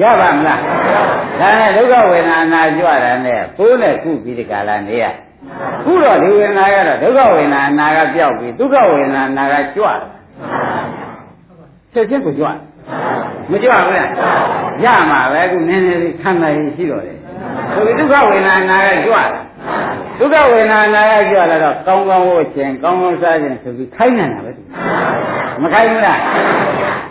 Speaker 2: ရပါမလားဒါနဲ့ဒုက္ခဝေဒနာနာကြွတာနဲ့ပိုးနဲ့ကုပြီးဒီကလာနေရခုတော့ဒီဝေဒနာကတော့ဒုက္ခဝေဒနာနာကပြောက်ပြီးဒုက္ခဝေဒနာနာကကြွတယ်ချက်ချင်းကိုကြွမကြွဘူးလားရမှာပဲခုနည်းနည်းလေးခံနိုင်ရှိတော့တယ် ဆိုပြီးဒုက္ခဝေဒနာနာကကြွတယ်ဒုက္ခဝေဒနာနာကကြွလာတော့ကောင်းကောင်းဝတ်ခြင်းကောင်းကောင်းစားခြင်းဆိုပြီးခိုင်းနေတာပဲမခိုင်းဘူးလား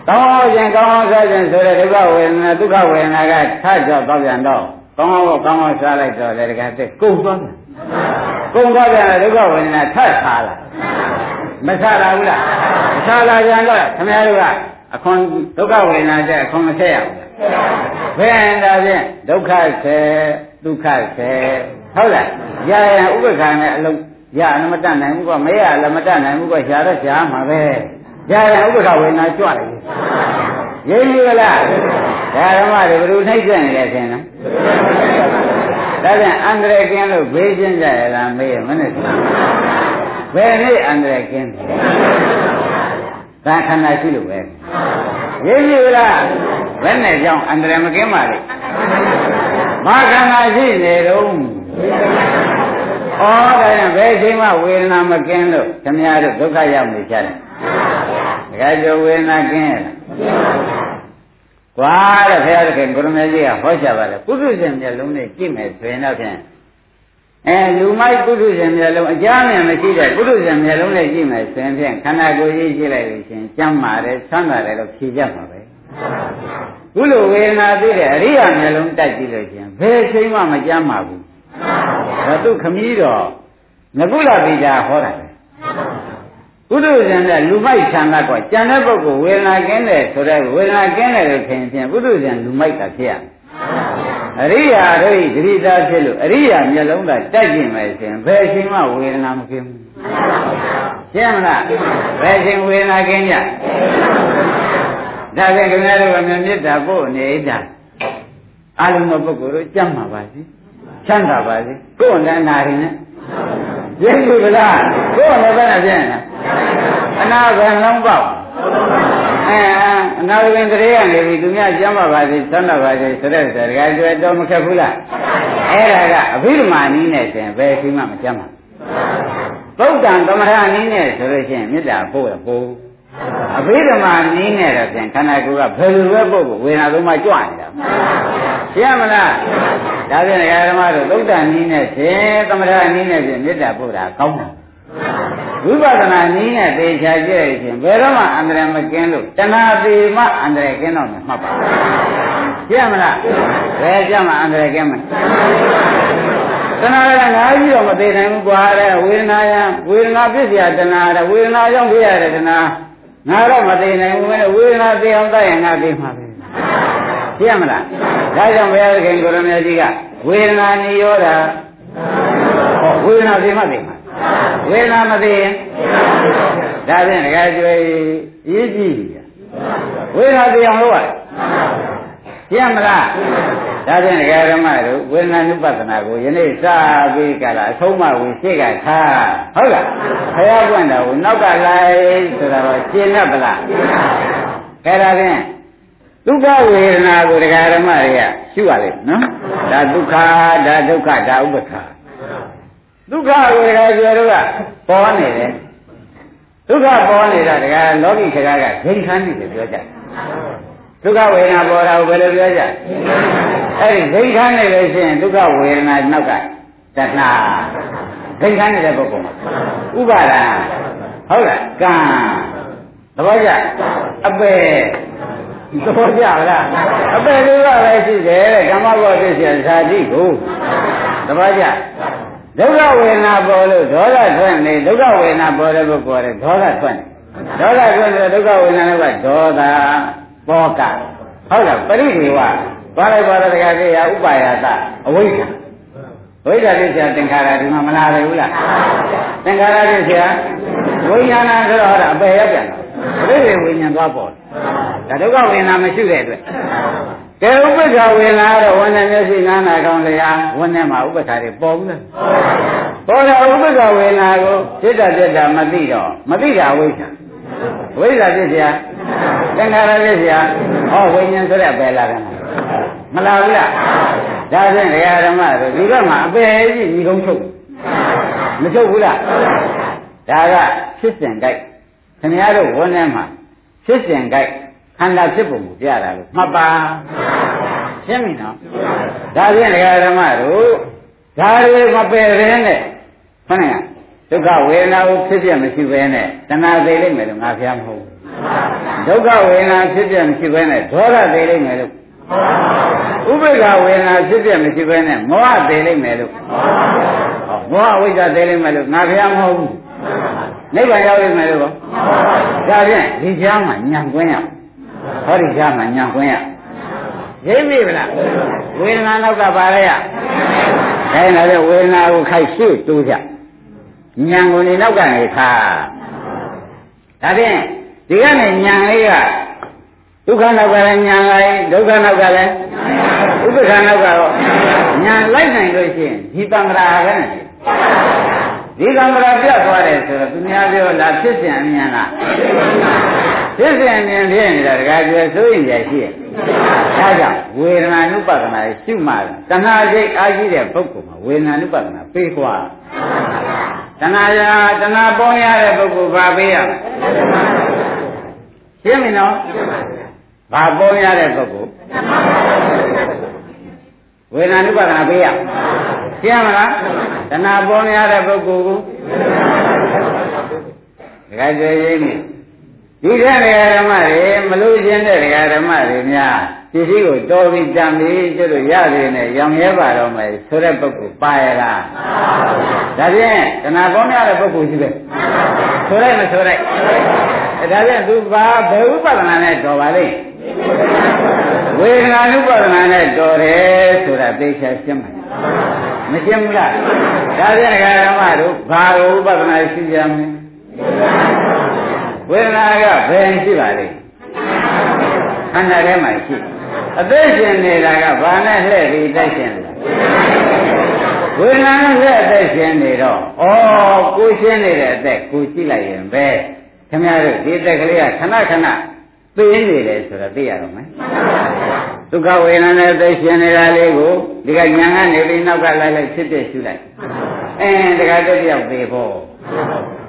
Speaker 2: ကောင်းအောင်ခြင်းကောင်းအောင်စားခြင်းဆိုတဲ့ဒုက္ခဝေဒနာဒုက္ခဝေဒနာကထကြောက်တော့ပြန်တော့ကောင်းအောင်ကောင်းအောင်စားလိုက်တော့လေတကယ်တက်ကုန်သွားတယ်ကုန်သွားပြန်ဒုက္ခဝေဒနာထဆာလာမဆာလာဘူးလားမဆာလာပြန်တော့ခင်ဗျားတို့ကအခွန်ဒုက္ခဝေဒနာတဲ့အခွန်မဆက်ရဘူး ဘယ်ဒါဖြင့်ဒုက္ခဆေဒုက္ခဆေဟုတ်လားရရဥပ္ပခါနဲ့အလုံးရအမတတ်နိုင်ဘူးကမရလည်းမတတ်နိုင်ဘူးကရှာတော့ရှာမှာပဲရရဥပ္ပခဝေနာကြွတယ်ရင်းပြီလားဒါဓမ္မတွေဘယ်လိုနှိမ့်ဆက်နေလဲဆင်းလားဒါပြန်အန္တရာယ်ကင်းလို့ဘေးချင်းကြရလားမေးရမနဲ့ဘယ်နေ့အန္တရာယ်ကင်းဒါခန္ဓာရှိလို့ပဲရင်းပြီလား ဘယ်နဲ့ကြောင့်အန္တရာယ်မကင်းပါလေဘာခန္ဓာရှိနေတော့ဩဒါရင်ဘယ်ချိန်မှဝေဒနာမကင်းလို့ခင်ဗျားတို့ဒုက္ခရောက်နေကြတယ်တခါကျော်ဝေဒနာကင်းရလားကွာတဲ့ဘုရားသခင်ကိုရမေကြီးကဟောချပါတယ်ပုထုဇဉ်မျက်လုံးနဲ့ကြည့်မယ်ဆိုရင်တော့ဖြင့်အဲလူမိုက်ပုထုဇဉ်မျက်လုံးအကြမ်းမြန်မရှိတဲ့ပုထုဇဉ်မျက်လုံးနဲ့ကြည့်မယ်ဆိုရင်ဖြင့်ခန္ဓာကိုယ်ကြီးကြည့်လိုက်လို့ရှင်ကျမ်းမာတယ်ဆန်းမာတယ်လို့ဖြေကြမှာပဲ ခုလိုဝေဒနာသိတဲ့အရိယာမျက်လုံးတိုက်ကြည့်လို့ရှင်ဘယ်ချိန်မှမကြမ်းမာဘူးဒါသူခမည်းတော်ငကုလပိတာဟောတာပဲပုထုဇဉ်ကလူမိုက်ဆံကကွာကြံတဲ့ပုဂ္ဂိုလ်ဝေဒနာကင်းတယ်ဆိုတော့ဝေဒနာကင်းတယ်လို့ထင်ဖြင့်ပုထုဇဉ်လူမိုက်ကဖြစ်ရအရိယာတို့ဤဂရိတာဖြစ်လို့အရိယာမျက်လုံးသာတက်ကျင်မယ်ဆိုရင်ဘယ်အချိန်မှဝေဒနာမကင်းဘူးရှင်းမလားဘယ်အချိန်ဝေဒနာကင်းကြ ဒါဖြင့်ခင်ဗျားတို့ကမြတ်မေတ္တာပို့နေတာအလုံးစုံပုဂ္ဂိုလ်တို့ကြမ်းမှာပါစီချမ်းသာပါစေကိုယ်နဲ့နာရင်နဲ့ရည်ပြီလားကိုယ်လည်းပဲနဲ့ပြင်းနေအနာဘယ်လုံးပေါက်အဲအနာဘယ်တရေကနေပြီသူများကျမ်းပါပါစေသမ်းပါပါစေဆိုတဲ့တကယ်ကျွဲတော့မခက်ဘူးလားအဲ့ဒါကအဘိဓမ္မာနည်းနဲ့ဆိုရင်ဘယ်ရှိမှမကျမ်းပါသုတ်တံသမထနည်းနဲ့ဆိုလို့ရှိရင်မေတ္တာပို့ရပို့ အဘိဓမ္မာနင်းနဲ့တော့ပြန်ခန္ဓာကိုယ်ကဘယ်လိုပဲပုဂ္ဂိုလ်ဝေဒနာသုံးပါးကြွနေတာရှင်းမလားဒါပြန်ဓမ္မတို့သုတ္တနင်းနဲ့ဖြင့်သမထနင်းနဲ့ဖြင့်မေတ္တာပို့တာကောင်းတယ်ဝိပဿနာနည်းနဲ့သေချာကြည့်ရခြင်းဘယ်တော့မှအန္တရာယ်မကင်းလို့တဏှာပေမှအန္တရာယ်ကင်းတော့မှမှတ်ပါကြည့်မလားဘယ်ကြမှာအန္တရာယ်ကင်းမလဲတဏှာကငါးကြီးတော့မသေးနိုင်ဘူးကွာတဲ့ဝေဒနာယံဝေဒနာပြည့်စရာတဏှာတဲ့ဝေဒနာရောက်ပြရတဲ့တဏှာ ငါတော့မသေးနိုင်ဘူးပဲဝေဒနာသိအောင်တတ်ရင်ငါသိမှာပဲရှင်းမလားဒါကြောင့်ဘုရားခင်ကိုရမေကြီးကဝေဒနာနိရောဓဟောဝေဒနာသိမှသိမှာဝေဒနာမသိရင်ဒါဖြင့်ဒကာကျွေးရေးကြည့်ရဝေဒနာသိအောင်လုပ်ရတယ် ရှင်းမလားဒါဖြင့်ဒကာဓမ္မတို့ဝေဒနာနုပဒနာကိုယနေ့စပြီးကြလားအဆုံးမဝင်ရှိကထားဟုတ်လားခရပွင့်တော်ကိုနောက်ကလိုက်ဆိုတာတော့ရှင်းတတ်ပလားအဲ့ဒါဖြင့်ဒုက္ခဝေဒနာကိုဒကာဓမ္မတွေကရှုရလိမ့်နော်ဒါဒုက္ခဒါဒုက္ခဒါဥပ္ပခာဒုက္ခကိုဒကာကျေတို့ကပေါ်နေတယ်ဒုက္ခပေါ်နေတာဒကာလောကီစကားကဂိမ်းခန်းနေတယ်ပြောကြတယ် ဒုက္ခဝေဒနာပေါ်တာကိုဘယ်လိုပြောကြအဲ့ဒီဂိမ်းခန်းနေလို့ရှိရင်ဒုက္ခဝေဒနာနောက်ကတဏှာဂိမ်းခန်းနေတဲ့ပုဂ္ဂိုလ်မှာဥပါဒာဟုတ်လားကံသဘောကျအပေသဘောကျလားအပေလေးပါပဲရှိတယ်တဲ့ဓမ္မဘောသိစရာဇာတိကိုသဘောကျဒုက္ခဝေဒနာပေါ်လို့ဒေါသထွက်နေဒုက္ခဝေဒနာပေါ်တဲ့ပုဂ္ဂိုလ်ကဒေါသထွက်နေဒေါသထွက်နေဒုက္ခဝေဒနာကဒေါသ ပောကဟုတ်လားပရိဒေဝဘာလိုက်ပါတော့တကယ်ကြီးရဥပါယတအဝိဇ္ဇာဝိဇ္ဇာတိဆရာသင်္ခါရဒီမှာမလာပဲဘူးလားသင်္ခါရတိဆရာဝိညာဏဆိုတော့အပယ်ရောက်ပြန်တော့ပရိဒေဝိညာဉ်သွားပေါ်ဒါဒုက္ခဝေဒနာမရှိတဲ့အတွက်ကဲဥပ္ပခဝေဒနာတော့ဝန်နဲ့မျက်စိနားနာကောင်းတရားဝန်နဲ့မှာဥပ္ပခတွေပေါ်ဘူးလားပေါ်တယ်ဥပ္ပခဝေဒနာကိုစိတ်တပြတ်တာမသိတော့မသိတာဝိဇ္ဇာ ဝိဇ္ဇာဖြစ်เสียသင်္ခါရဖြစ်เสียဟောဝိညာဉ်ဆိုတဲ့ပယ်လာတယ်မလာဘူးလားဒါဖြင့်ဒကာဓမ္မတို့ဒီဘက်မှာအပယ်ကြီးညီကုန်းချုပ်မချုပ်ဘူးလားဒါကဖြစ်စဉ်ကြိုက်ခင်ဗျားတို့ဝန်ထဲမှာဖြစ်စဉ်ကြိုက်ခန္ဓာဖြစ်ပုံကိုပြတာလို့မှတ်ပါရှင်းပြီနော်ဒါဖြင့်ဒကာဓမ္မတို့ဒါတွေမပယ်ရင်းနဲ့ခဏက ဒုက္ခဝေဒနာကိုဖြစ်ပြမရှိဘဲနဲ့တဏှာသိလိမ့်မယ်လို့ငါဖျားမဟုတ်ဒုက္ခဝေဒနာဖြစ်ပြမရှိဘဲနဲ့ဒေါသသိလိမ့်မယ်လို့ဥပိ္ပခဝေဒနာဖြစ်ပြမရှိဘဲနဲ့မောဟသိလိမ့်မယ်လို့မောဟဝိဇ္ဇာသိလိမ့်မယ်လို့ငါဖျားမဟုတ်ဘူးနိဗ္ဗာန်ရောက်လိမ့်မယ်လို့ဒါဖြင့်ဒီကြားမှာညံကွင်းရဟောဒီကြားမှာညံကွင်းရရိပ်ပြီဗလားဝေဒနာနောက်ကပါလေရအဲဒါလည်းဝေဒနာကိုခိုက်ရှေ့တိုးကြ ညံကိုနေနောက်ကနေခါဒါဖြင့်ဒီကနေညံလေးကဒုက္ခနောက်ကလည်းညံလိုက်ဒုက္ခနောက်ကလည်းဥပ္ပခနောက်ကတော့ညံလိုက်နိုင်လို့ရှိရင်ဒီတံ္ဍရာကနဲ့ဒီကံ္ဍရာပြတ်သွားတယ်ဆိုတော့သူများပြောလားဖြစ်စဉ်အမြင်လားဖြစ်စဉ်အမြင်ဖြစ်နေတာတခါကျွယ်ဆိုရင်ကြရှိရဲ့ဒါကြောင့်ဝေဒနာနုပဒနာရှုမှတဏှာစိတ်အားကြီးတဲ့ပုဂ္ဂိုလ်မှာဝေဒနာနုပဒနာပေးခွာ တဏှာရာတဏှာပေါင်းရတဲ့ပုဂ္ဂိုလ်ဘာပေးရမလဲရှင်းပြီနော်ဘာပေါင်းရတဲ့ပုဂ္ဂိုလ်ဝေဒနာနုပါဒနာပေးရရှင်းမလားတဏှာပေါင်းရတဲ့ပုဂ္ဂိုလ်ကိုဒကာကျေရင်း ဒီတဲ့ဒကာဓမ္မတွေမလို့ခြင်းတဲ့ဒကာဓမ္မတွေများပစ္စည်းကိုတော်ပြီးတန်ပြီးကျတော့ရသေးနဲ့ရောင်ရဲပါတော့မယ်ဆိုတဲ့ပုဂ္ဂိုလ်ပါရလားဒါဖြင့်တဏှာပေါင်းရတဲ့ပုဂ္ဂိုလ်ရှိပဲဆိုလိုက်မဆိုလိုက်အဲဒါဖြင့်သူဘာဘယ်ဥပဒနာနဲ့တော်ပါလိမ့်ဝေဒနာနုပါဒနာနဲ့တော်တယ်ဆိုတာသိချာရှင်းပါမရှင်းဘူးလားဒါဖြင့်ဓမ္မတို့ဘာကိုဥပဒနာရှိကြမလဲ ဝေဒနာကဘယ်ရှိပါလိမ့်ခန္ဓာထဲမှာရှိအသက်ရှင်နေတာကဘာနဲ့လှည့်ပြီးတိုက်ရှင်လဲဝေဒနာနဲ့အသက်ရှင်နေတော့ဩကိုရှင်းနေတဲ့အသက်ကိုကြည့်လိုက်ရင်ပဲခင်ဗျားတို့ဒီအသက်ကလေးကခဏခဏသိနေတယ်ဆိုတော့သိရတော့မယ်ဒုက္ခဝေဒနာနဲ့အသက်ရှင်နေတာလေးကိုဒီကညာကနေပြီးနောက်ကလိုက်လိုက်ဖြစ်ဖြစ်ရှုလိုက်အင်းတခါတည်းရောက်သေးဖို့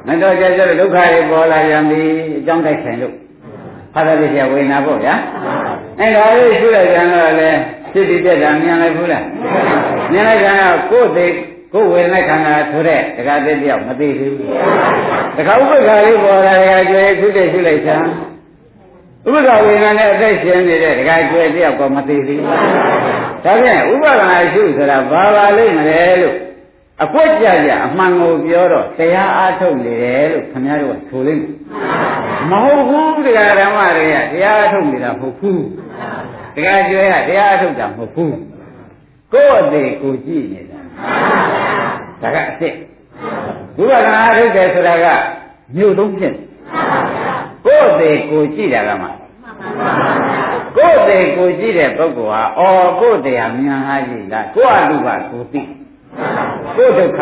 Speaker 2: မတော်ကြကြဒုက္ခတွေပေါ်လာပြန်ပြီအကြောင်းတိုက်ဆိုင်လို့ဖတ်တဲ့ပြဝေဒနာပေါ့ဗျာအဲဒါလေးရှုလိုက်ကြတော့လေဖြစ်ပြီးပြက်တာမြင်လိုက်ဘူးလားမြင်လိုက်ကြတော့ကိုယ်သိကိုယ်ဝေဒနာခန္ဓာဆိုတဲ့တခါတည်းတယောက်မသိဘူးတခါဥပ္ပခါလေးပေါ်လာတခါကျွေးခုတည်းရှုလိုက်စမ်းဥပ္ပခါဝေဒနာနဲ့အသက်ရှင်နေတဲ့တခါကျွေးတယောက်ကမသိဘူးဒါဖြင့်ဥပ္ပခါရှုဆိုတာဘာပါလိမ့်မလဲလို့ အကွက်ကြကြအမှန်ကိုပြောတော့တရားအားထုတ်နေတယ်လို့ခင်ဗျားတို့ကဆိုလိမ့်မယ်မဟုတ်ဘူးတရားဓမ္မတွေကတရားအားထုတ်နေတာမဟုတ်ဘူးတရားကျွဲကတရားအားထုတ်တာမဟုတ်ဘူးကိုယ့်အသေးကိုကြည့်နေတာဒါကအစ်စ်ဘုရားကအားထုတ်တယ်ဆိုတာကမြို့သုံးဖြစ်ကိုယ့်အသေးကိုကြည့်တာကမှကိုယ့်အသေးကိုကြည့်တဲ့ပုဂ္ဂိုလ်ဟာအော်ကိုယ့်တရားမြန်ဟာကြည့်လားကိုယ့်အလူကကိုသိ ကိုယ်ဒုက္ခ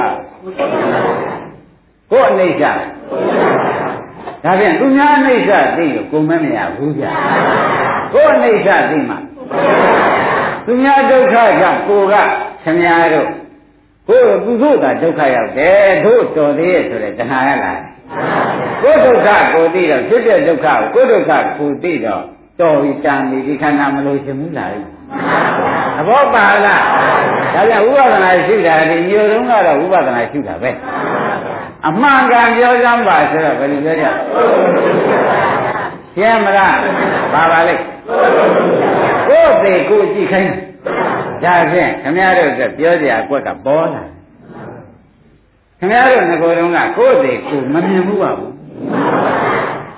Speaker 2: ကိုယ်အနိစ္စဒါပြန်သူများအနိစ္စသိလို့ကိုမမရဘူးဗျာကိုယ်အနိစ္စသိမှသူများဒုက္ခကြောင့်ကိုကခင်များတို့ကိုယ်ကုသိုလ်ကဒုက္ခရောက်တယ်တို့တော်သေးရဲ့ဆိုတဲ့တဏှာရလာကိုယ်ဒုက္ခကိုသိတော့ဖြစ်တဲ့ဒုက္ခကိုကိုယ်ဒုက္ခကိုသိတော့ တော်ပြီတန်ပြီဒီခန္ဓာမလို့ရှင်ဘူးလားသဘောပါလားဒါပြန်ဥပဒနာရှိတာဒီမျိုးတုန်းကတော့ဥပဒနာရှိတာပဲအမှန်ကန်ပြောစမ်းပါဆိုတော့ဘယ်လိုပြောကြရှင်းမလားပါပါလိမ့်ကိုယ်သေးကိုကြည့်ခိုင်းဒါဖြင့်ခမရတို့ကပြောကြအကွက်ကပေါ်လာခမရတို့ငကိုယ်တုန်းကကိုယ်သေးကိုမမြင်ဘူးပါဘူး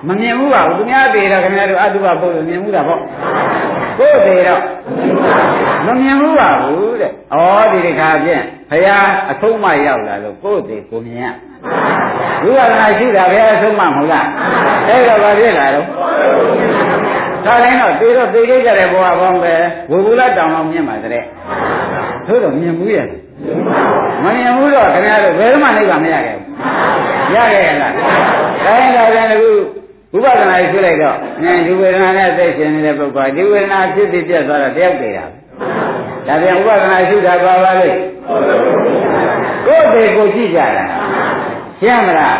Speaker 2: မမြင်ဘူးပါဘူးသူများသေးတော့ခင်ဗျားတို့အတုပပုဂ္ဂိုလ်မြင်ဘူးတာပေါ့ကိုယ်သေးတော့မမြင်ဘူးပါဘူးတဲ့ဩဒီဒီခါဖြင့်ဘုရားအဆုံးမရောက်လာလို့ကိုယ်သေးကိုမြင်ရဘုရားကရှိတာဘုရားအဆုံးမမဟုတ်လားအဲ့တော့ဘာဖြစ်လာတော့ဒါတိုင်းတော့သေတော့သေကြကြတဲ့ဘဝပေါင်းပဲဝေဘူးလားတောင်အောင်မြင်ပါတဲ့သို့တော့မြင်ဘူးရဲ့မမြင်ဘူးတော့ခင်ဗျားတို့ဘယ်မှနိဗ္ဗာန်မရခဲ့ဘူးရခဲ့ရလားဒါရင်ဒါပြန်အခု ဥပဒနာကြီးဖြစ်လိုက်တော့ငါဒီဝေဒနာနဲ့သိရှင်နေတဲ့ပုဂ္ဂိုလ်ဒီဝေဒနာဖြစ်ပြီးပြတ်သွားတော့တယောက်တည်းရဒါပြန်ဥပဒနာရှိတာပါပါလေကိုယ်တည်းကိုကြည့်ကြတာရှင်းမလား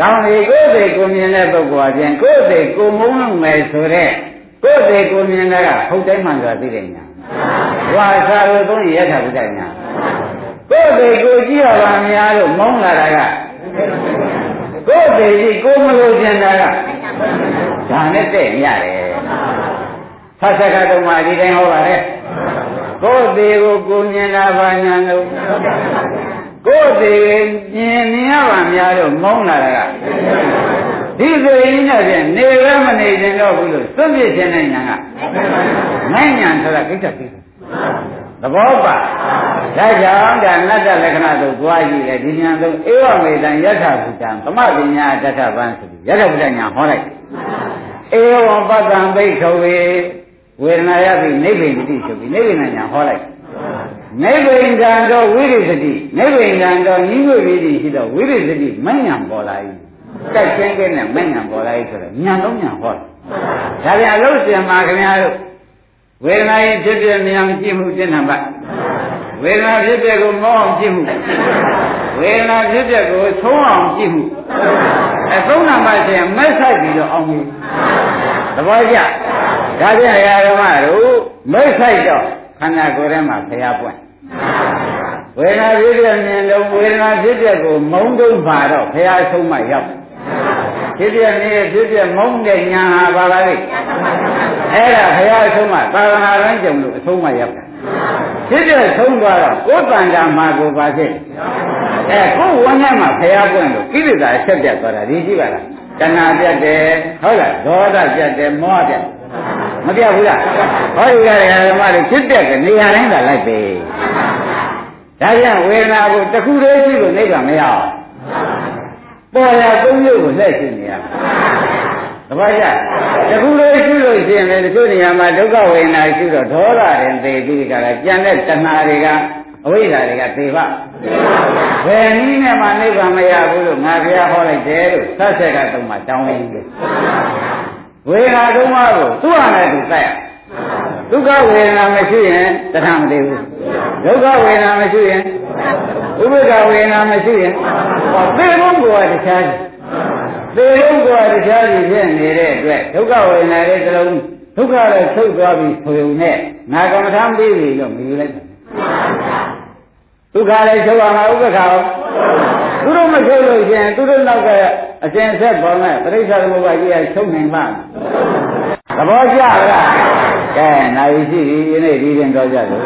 Speaker 2: ကောင်းပြီကိုယ်တည်းကိုမြင်တဲ့ပုဂ္ဂိုလ်အပြင်ကိုယ်တည်းကိုမုန်းလို့မယ်ဆိုတဲ့ကိုယ်တည်းကိုမြင်တာကဟုတ်တိုင်းမှန်စွာသိတယ်ညာဝါစာလို့သုံးရထဘုဒ္ဓညာကိုယ်တည်းကိုကြည့်ရပါများလို့မုန်းလာတာကကိုယ်တည်းကြီးကိုမလို့ကျင်တာက ဒါနဲ့တဲ့ရတယ်ဖတ်စကားတော့မှဒီတိုင်းဟောပါတယ်ကိုယ်တည်းကိုကိုမြင်တာဘာညာလို့ကိုယ်တည်းမြင်မြင်ရပါများလို့မုန်းလာတာကဒီဆိုရင်တော့ဖြင့်နေရမနေခြင်းတော့ဘူးလို့သွတ်ပြခြင်းနဲ့ညာကမိုင်းညာဆိုတာကိစ္စကိစ္စ သဘောပါဒါကြောင့်ဒါနတ္တလက္ခဏာတို့သွားကြည့်တယ်ဒီညာသုံးဧဝမေတံယထာဘုတံသမပညာတတ္ထဗံဆိုပြီးယထာဘုတညာဟောလိုက်ဧဝံပတ္တံဘိက္ခဝေဝေဒနာယပိနိဗ္ဗိတိဆိုပြီးနိဗ္ဗိဏညာဟောလိုက်နိဗ္ဗိဏံတော့ဝိရိသတိနိဗ္ဗိဏံတော့ညီဝိရိတိရှိတော့ဝိရိသတိမဉ္ဇဏ်ပေါ်လာ၏ကြိုက်ချင်းကဲနဲ့မဉ္ဇဏ်ပေါ်လာ၏ဆိုတော့ညာလုံးညာဟောတယ်ဒါပြန်အလို့စင်မှာခင်ဗျားတို့ ဝေဒနာရင်ဖြစ်ဖြစ်မြန်ကြည့်မှုပြည့်နံပါတ်ဝေဒနာဖြစ်ဖြစ်ကိုမောအောင်ကြည့်မှုဝေဒနာဖြစ်ဖြစ်ကိုသုံးအောင်ကြည့်မှုအသုံးနံပါတ်ရှင်မက်ဆိုင်ပြီးတော့အောင်ပြီသဘောကျဒါပြန်ရာဓမ္မတို့မက်ဆိုင်တော့ခန္ဓာကိုယ်ထဲမှာဖျားပွင့်ဝေဒနာဖြစ်ဖြစ်မြင်လို့ဝေဒနာဖြစ်ဖြစ်ကိုမုံတုံးပါတော့ဖျားဆုံးမှရောက်ဖြစ်ဖြစ်နေဖြစ်ဖြစ်မုံတဲ့ညာဟာပါပါလိမ့် အဲ့ဒါဘုရားအဆုံးမသာသနာ့ရန်ကြုံလို့အဆုံးမရောက်တာဖြစ်တဲ့ဆုံးသွားတော့ကိုယ်တန်တာမှာကိုပါဖြစ်အဲကိုယ်ဝန်းထဲမှာဘုရားပွင့်လို့ကိလေသာအဆက်ပြတ်သွားတာဒီကြည့်ပါလားတဏှာပြတ်တယ်ဟုတ်လားဒေါသပြတ်တယ်မောဟပြတ်မပြတ်ဘူးလားဟောဒီကရဓမ္မတွေဖြစ်တဲ့ကနေရာတိုင်းသာလိုက်ပဲဒါကြောင့်ဝေဒနာကိုတစ်ခုတည်းရှိလို့နေကမရအောင်ပေါ်ရသုံးမျိုးကိုလက်ရှိနေရ တပည့်ကြတခုလေးရှိလို့ရှိရင်လည်းဒီလိုနေရာမှာဒုက္ခဝေဒနာရှိတော့ဒေါသရင်သိပြီးကြတာကြံတဲ့တဏှာတွေကအဝိဇ္ဇာတွေကသေပါဘယ်နည်းနဲ့မှနိဗ္ဗာန်မရဘူးလို့ငါဘုရားဟောလိုက်တယ်လို့သတ်ဆက်ကသုံးမှတောင်းရင်းတယ်ဝေဒနာသုံးပါးကိုသူ့ဟာနဲ့သူတိုက်ရဒုက္ခဝေဒနာမရှိရင်တဏှာမသေးဘူးဒုက္ခဝေဒနာမရှိရင်ဥပ္ပဒဝေဒနာမရှိရင်ဟောသေဘုံကတခြား သေဘုံကတခြားကြီးဖြစ်နေတဲ့အတွက်ဒုက္ခဝေဒနာလေးတစ်လုံးဒုက္ခလည်းထုတ်သွားပြီဆိုုံနဲ့ငါကမ္မထာပြီးပြီလို့မြည်လိုက်တယ်ဒုက္ခလည်းချုပ်အောင်ဥပ္ပခါရောသူတို့မချုပ်လို့ရှင်သူတို့နောက်ကအရှင်ဆက်ပေါ်မဲ့ပရိစ္ဆာသမုပ္ပါကြီးကချုပ်နိုင်မှာသဘောကျလားကဲနိုင်ရှိပြီဒီနေ့ဒီရင်တော့ကြတယ်